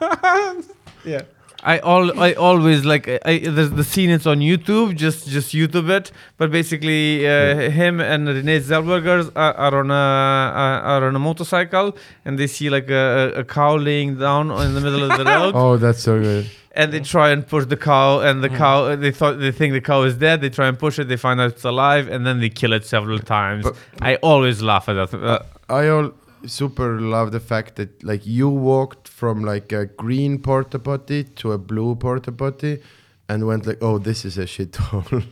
S3: (laughs)
S2: yeah.
S3: I all I always like I, I, there's the scene it's on YouTube just just YouTube it but basically uh, him and Renee Zellweger are, are on a are are on a motorcycle and they see like a, a a cow laying down in the middle of the (laughs) road
S1: Oh, that's so good.
S3: And they try and push the cow and the cow they thought they think the cow is dead they try and push it they find out it's alive and then they kill it several times
S1: But-
S3: I always laugh at that uh,
S1: I all super love the fact that like you walked from like a green porta potty to a blue porta potty and went like, oh, this is a shithole.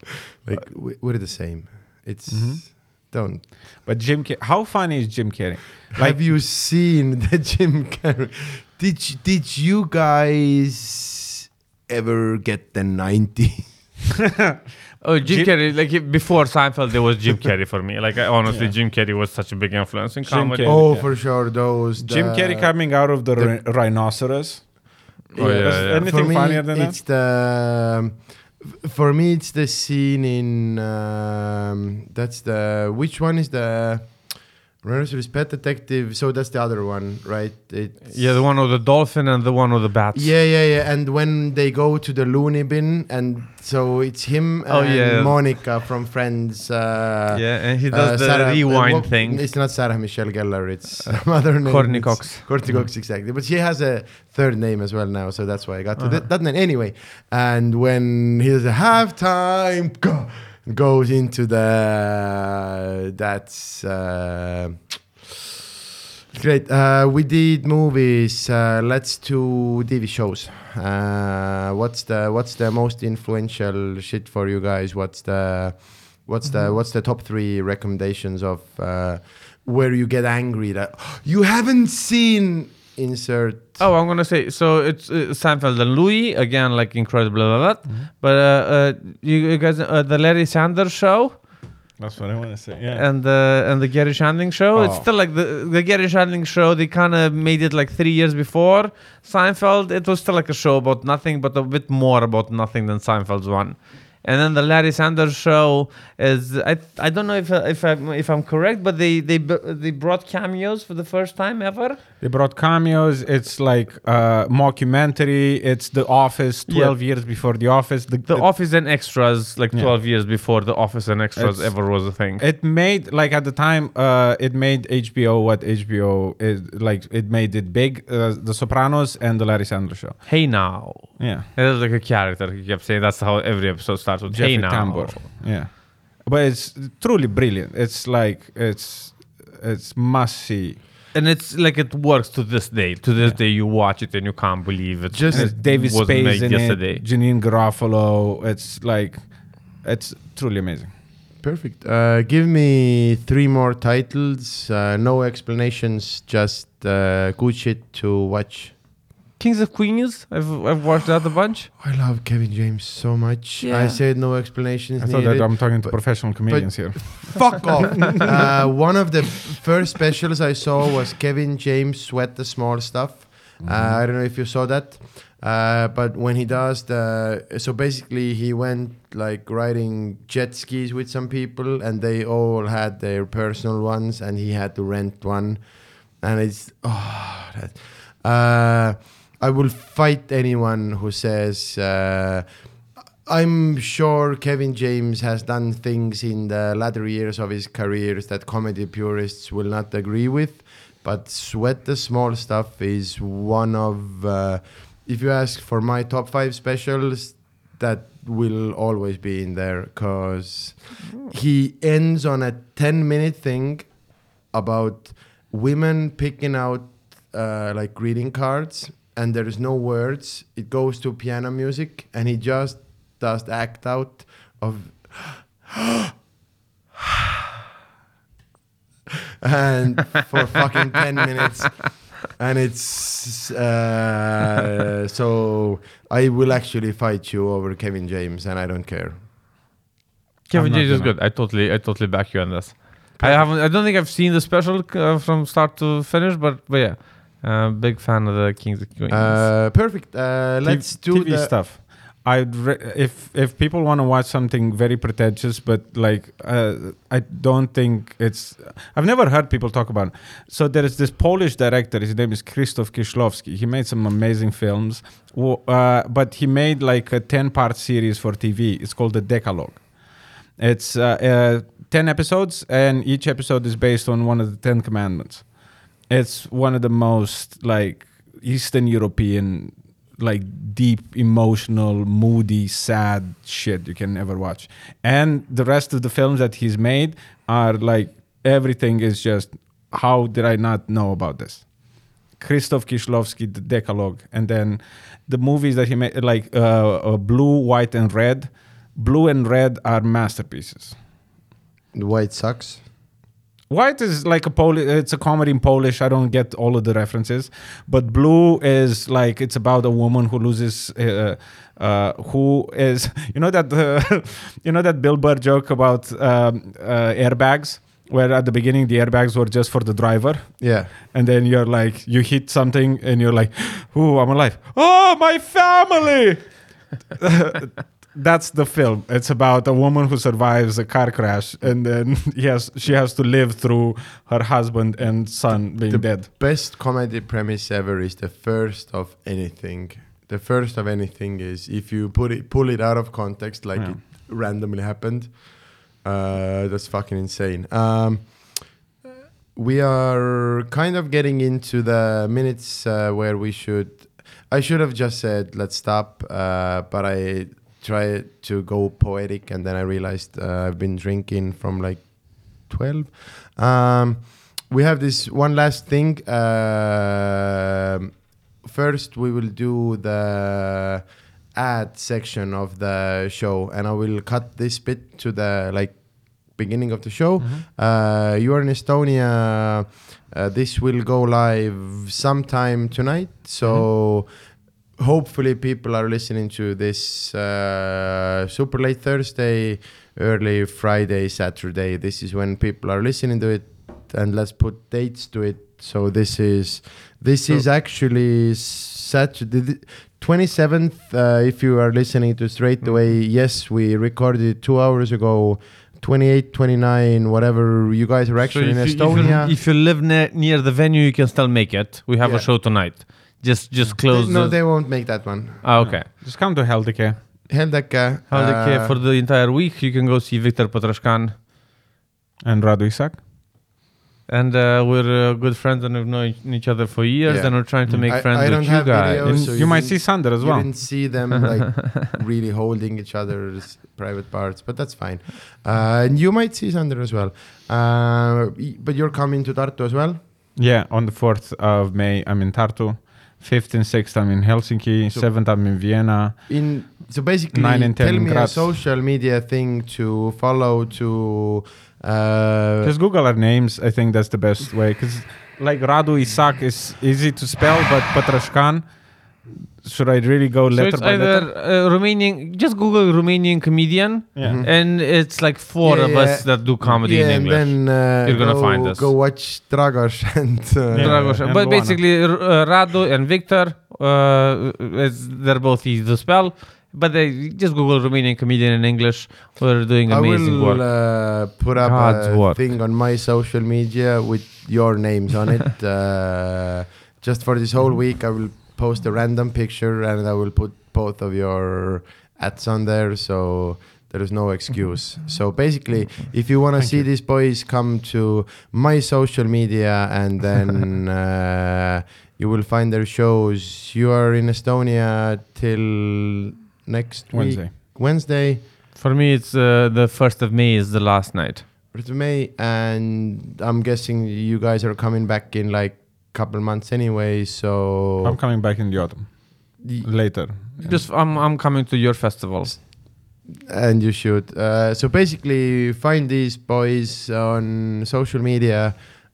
S1: (laughs) like we, we're the same. It's
S2: Mhm.
S1: don't.
S2: But Jim, Car- how funny is Jim Carrey?
S1: Have you seen (laughs) the Jim Carrey? Did you, did you guys ever get the 90? (laughs)
S3: oh Jim,
S2: Jim-
S3: Carrey like he- before Seinfeld there was Jim Carrey for me like I, honestly
S2: Yeah.
S3: Jim Carrey was such a big influence in
S2: Jim
S3: comedy
S2: Carrey.
S1: oh,
S2: yeah.
S1: for sure. Those.
S2: Jim
S1: the-
S2: Carrey coming out of the,
S1: the-
S2: rhinoceros.
S3: Oh, yeah,
S2: Is
S3: yeah.
S2: Anything
S1: for me,
S2: funnier than
S1: it's the um, f- for me it's the scene in um, that's the which one is the Rhinoceros Pet Detective so that's the other one right it's,
S3: Yeah, the one with the dolphin and the one with the bats.
S1: yeah yeah yeah and when they go to the loony bin and so it's him
S3: Oh,
S1: and
S3: yeah.
S1: Monica from Friends uh,
S3: yeah, and he
S1: uh,
S3: does the
S1: Sarah- uh,
S3: rewind thing.
S1: It's not Sarah Michelle Gellar. It's (laughs) some other name. Courteney
S3: Cox.
S1: Courteney Cox, exactly. But she has a third name as well now, so that's why I got to
S3: Uh-huh.
S1: that, that name. Anyway, and when he does a halftime, go, goes into the that's. Uh, Great. Uh, we did movies. Uh, let's do TV shows. Uh, what's the what's the most influential shit for you guys? What's the what's the what's the top three recommendations of uh, where you get angry that (gasps) you haven't seen insert?
S3: Oh, I'm gonna say so. It's uh, Seinfeld and Louis again, like incredible, blah, blah, blah. But uh, uh, you, you guys, uh, the Larry Sanders show
S2: That's what I want to say. Yeah.
S3: and the and the Garry Shandling show. It's
S2: Oh.
S3: still like the the Garry Shandling show. They kind of made it like three years before Seinfeld. It was still like a show about nothing, but a bit more about nothing than Seinfeld's one. And then the Larry Sanders Show is I I don't know if if I'm if I'm correct, but they they they brought cameos for the first time ever.
S2: They brought cameos. It's like uh, mockumentary. It's The Office,
S3: Yeah.
S2: 12 years before The Office. The,
S3: The
S2: it,
S3: Office and Extras, like
S2: Yeah.
S3: 12 years before The Office and Extras
S2: It's-
S3: ever was a thing.
S2: it made, like at the time, uh, it made HBO what HBO is. Like it made it big. Uh, the Sopranos and The Larry Sanders Show.
S3: hey now.
S2: Yeah.
S3: It was like a character. He kept saying that's how every episode starts with
S2: Jeffrey
S3: hey now.
S2: Tambor. Yeah. But it's truly brilliant. It's like, it's, it's must see.
S3: And it's like it works to this day. To this day, you watch it and you can't believe it.
S1: Just-
S2: And it's David
S3: was
S2: Spade
S3: made
S2: in
S3: yesterday.
S2: it, Janeane Garofalo. It's like, it's truly amazing.
S1: Perfect. Uh, give me three more titles. Uh, no explanations. Just uh, good shit to watch.
S3: Kings of Queens. I've I've watched that a bunch.
S1: I love Kevin James so much.
S3: Yeah.
S1: I said no explanations
S2: I thought
S1: needed.
S2: that I'm talking to professional comedians here.
S1: Fuck off. (laughs) uh, one of the first specials I saw was Kevin James sweat the small stuff. Uh, I don't know if you saw that. Uh, but when he does the, so basically he went like riding jet skis with some people, and they all had their personal ones, and he had to rent one, and it's oh, that, uh, I will fight anyone who says. Uh, I'm sure Kevin James has done things in the latter years of his career that comedy purists will not agree with, but Sweat the Small Stuff is one of, uh, if you ask for my top five specials, that will always be in there because he ends on a 10 minute thing about women picking out uh, like greeting cards and there's no words it goes to piano music and he just does the act out of (gasps) and for fucking 10 minutes and it's uh, so i will actually fight you over kevin james and i don't care
S3: Kevin James is
S2: gonna.
S3: good. I totally I totally back you on this. I haven't. I don't think I've seen the special uh, from start to finish, but but yeah, uh, big fan of the Kings of Queens.
S1: uh, perfect uh, let's
S2: T-
S1: do
S2: TV
S1: the
S2: stuff. I'd re- if if people want to watch something very pretentious, but like uh, I don't think it's. I've never heard people talk about. It. So there is this Polish director. His name is Krzysztof Kieślowski. He made some amazing films, uh, but he made like a ten part series for TV. It's called the Decalogue. It's uh, uh, ten episodes, and each episode is based on one of the Ten Commandments. It's one of the most like Eastern European, like deep, emotional, moody, sad shit you can ever watch. And the rest of the films that he's made are like everything is just how did I not know about this? Krzysztof Kieślowski, The Decalogue, and then the movies that he made, like uh, uh, Blue, White, and Red. Blue and Red are masterpieces.
S1: The White sucks
S2: White is like a Polish. It's a comedy in Polish. I don't get all of the references, but Blue is like it's about a woman who loses, uh, uh, who is (laughs) you know that uh, (laughs) you know that Bill Burr joke about um, uh, airbags, where at the beginning the airbags were just for the driver,
S1: yeah
S2: and then you're like you hit something and you're like, (gasps) "Ooh, I'm alive! Oh, my family!" (laughs) That's the film. It's about a woman who survives a car crash, and then (laughs) yes, she has to live through her husband and son being
S1: The
S2: dead.
S1: best comedy premise ever is the first of anything. The first of anything is if you put it pull it out of context, like
S2: Yeah.
S1: it randomly happened. Uh, that's fucking insane. Um, we are kind of getting into the minutes uh, where we should. I should have just said let's stop, uh, but I tried to go poetic, and then I realized uh, I've been drinking from like twelve. Um, we have this one last thing. Um first, we will do the ad section of the show, and I will cut this bit to the like beginning of the show. Uh, you are in Estonia. Uh, this will go live sometime tonight, so hopefully people are listening to this uh, super late Thursday, early Friday, Saturday. This is when people are listening to it. and let's put dates to it. So this is this
S3: So-
S1: is actually Saturday, twenty seventh. Uh, if you are listening to straight
S3: Mhm.
S1: away, yes, we recorded it two hours ago. 28, 29, whatever. You guys are actually
S3: so
S1: in
S3: if you, if,
S1: Estonia.
S3: you, if you live near, near the venue, you can still make it. We have
S1: Yeah.
S3: a show tonight. Just just
S1: They-
S3: close.
S1: no,
S3: the,
S1: they won't make that one.
S3: Ah, okay.
S2: Just come to Heldeke.
S1: Heldeke.
S3: How they care
S1: uh,
S3: for the entire week? You can go see Victor Patrascan.
S2: And Radu Isac.
S3: And uh, we're uh, good friends and we've known each other for years,
S1: Yeah.
S3: and we're trying to
S2: Mm.
S3: make
S1: I-
S3: friends
S1: I
S3: with
S1: don't
S3: you
S1: have
S3: guys.
S1: videos. So
S2: you,
S1: you
S2: might see Sander as
S1: you
S2: well.
S1: didn't see them like (laughs) really holding each other's private parts, but that's fine. Uh, and you might see Sander as well. Uh, but you're coming to Tartu as well.
S2: Yeah, on the 4th of May, I'm in Tartu. 5th and 6th, I'm in Helsinki.
S1: So-
S2: 7th, I'm in Vienna.
S1: In so basically,
S2: Nine and ten
S1: tell me a social media thing to follow to. Uh,
S2: Just Google our names. I think that's the best way. Because, like, Radu Isac is easy to spell, but Patrascan, should I really go
S3: So
S2: letter
S3: it's
S2: by
S3: either
S2: letter?
S3: uh, Romanian. Just Google Romanian comedian,
S2: Yeah.
S1: Mhm.
S3: and it's like four
S1: Yeah,
S3: of
S1: yeah.
S3: us that do comedy
S1: yeah,
S3: in
S1: and
S3: English.
S1: then uh,
S3: You're gonna
S1: go,
S3: find us.
S1: Go watch Dragos (laughs) and. Uh,
S2: Yeah.
S3: Dragos.
S2: and
S3: but
S2: Luana.
S3: basically, uh, Radu and Victor, uh, it's, they're both easy to spell. But they just Google Romanian comedian in English. We're doing
S1: I
S3: amazing
S1: will
S3: work.
S1: uh, put up
S3: God's
S1: a
S3: work.
S1: thing on my social media with your names on it. (laughs) uh, just for this whole week, I will post a random picture and I will put both of your ads on there. So there is no excuse. So basically, if you want to see
S2: you.
S1: these boys, come to my social media and (laughs) then uh, you will find their shows. You are in Estonia till next
S2: Wednesday.
S1: week, Wednesday.
S3: For me, it's uh, the first of May is the last night.
S1: First of May, and I'm guessing you guys are coming back in like couple months anyway. So
S2: I'm coming back in the autumn.
S1: Y-
S2: Later.
S3: Just I'm I'm coming to your festivals.
S1: and you should. Uh, so basically, find these boys on social media.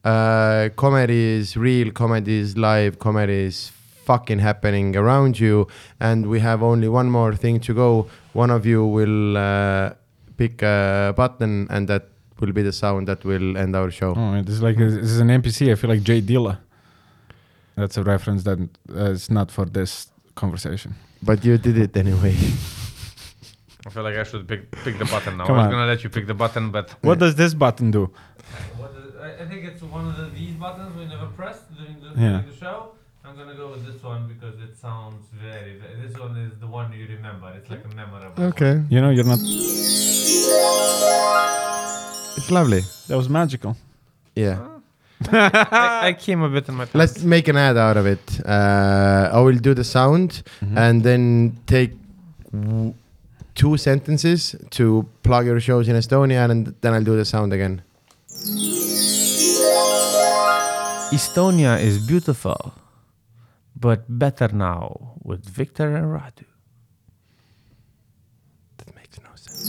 S1: Uh, comedy is real. Comedy is live. Comedy is fucking happening around you. And we have only one more thing to go. One of you will uh, pick a button, and that will be the sound that will end our show.
S2: Oh, it is like this is an MPC. I feel like J Dilla. That's a reference that uh, is not for this conversation.
S1: But you did it anyway.
S3: I feel like I should pick pick the button now.
S2: Come
S3: I was
S2: on.
S3: gonna let you pick the button, but
S2: What does this button do?
S3: I think it's one of the, these buttons we never pressed during the,
S2: Yeah. during
S3: the show. I'm gonna go with this one because it sounds very. This one is the one you remember. It's like a memorable.
S1: okay,
S2: You know, you're not.
S1: it's lovely.
S2: That was magical.
S1: Yeah.
S3: I, I (laughs) came a bit in my. pants.
S1: Let's make an ad out of it. Uh, I will do the sound
S2: Mm-hmm.
S1: and then take w- two sentences to plug your shows in Estonia, and then I'll do the sound again.
S3: Estonia is beautiful, but better now with Victor and Radu.
S1: That makes no sense.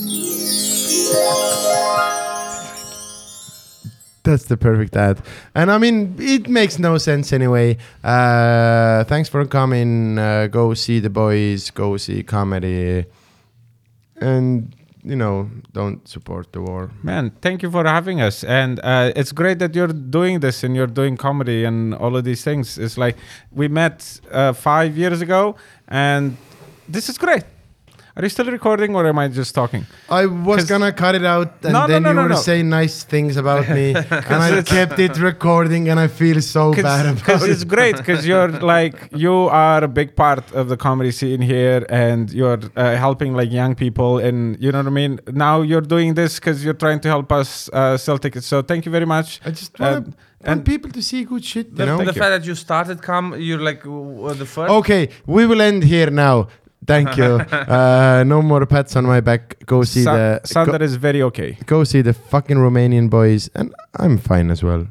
S1: That's the perfect ad. And I mean, it makes no sense anyway. Uh, thanks for coming. Uh, go see the boys, go see comedy. And, you know, don't support the war.
S2: Man, thank you for having us. And uh, it's great that you're doing this and you're doing comedy and all of these things. It's like we met uh, five years ago, and this is great. Are you still recording or am I just talking?
S1: I was gonna cut it out, and
S2: No, no,
S1: then
S2: no,
S1: you
S2: no,
S1: were
S2: no.
S1: saying nice things about me, (laughs) and I kept it recording, and I feel so (laughs) bad about
S2: Because it's great because you're like you are a big part of the comedy scene here and you're uh, helping like young people and you know what I mean. Now you're doing this because you're trying to help us uh, sell tickets. So thank you very much.
S1: I just want,
S2: And- and-
S1: people to see good shit, you
S3: The,
S1: know.
S3: the fact that you started come, you're like uh, the first.
S1: Okay, we will end here now. Thank you. (laughs) uh, no more pets on my back. Go see
S2: Sa-
S1: the
S2: Sander is very okay.
S1: go, go see the fucking Romanian boys, and I'm fine as well.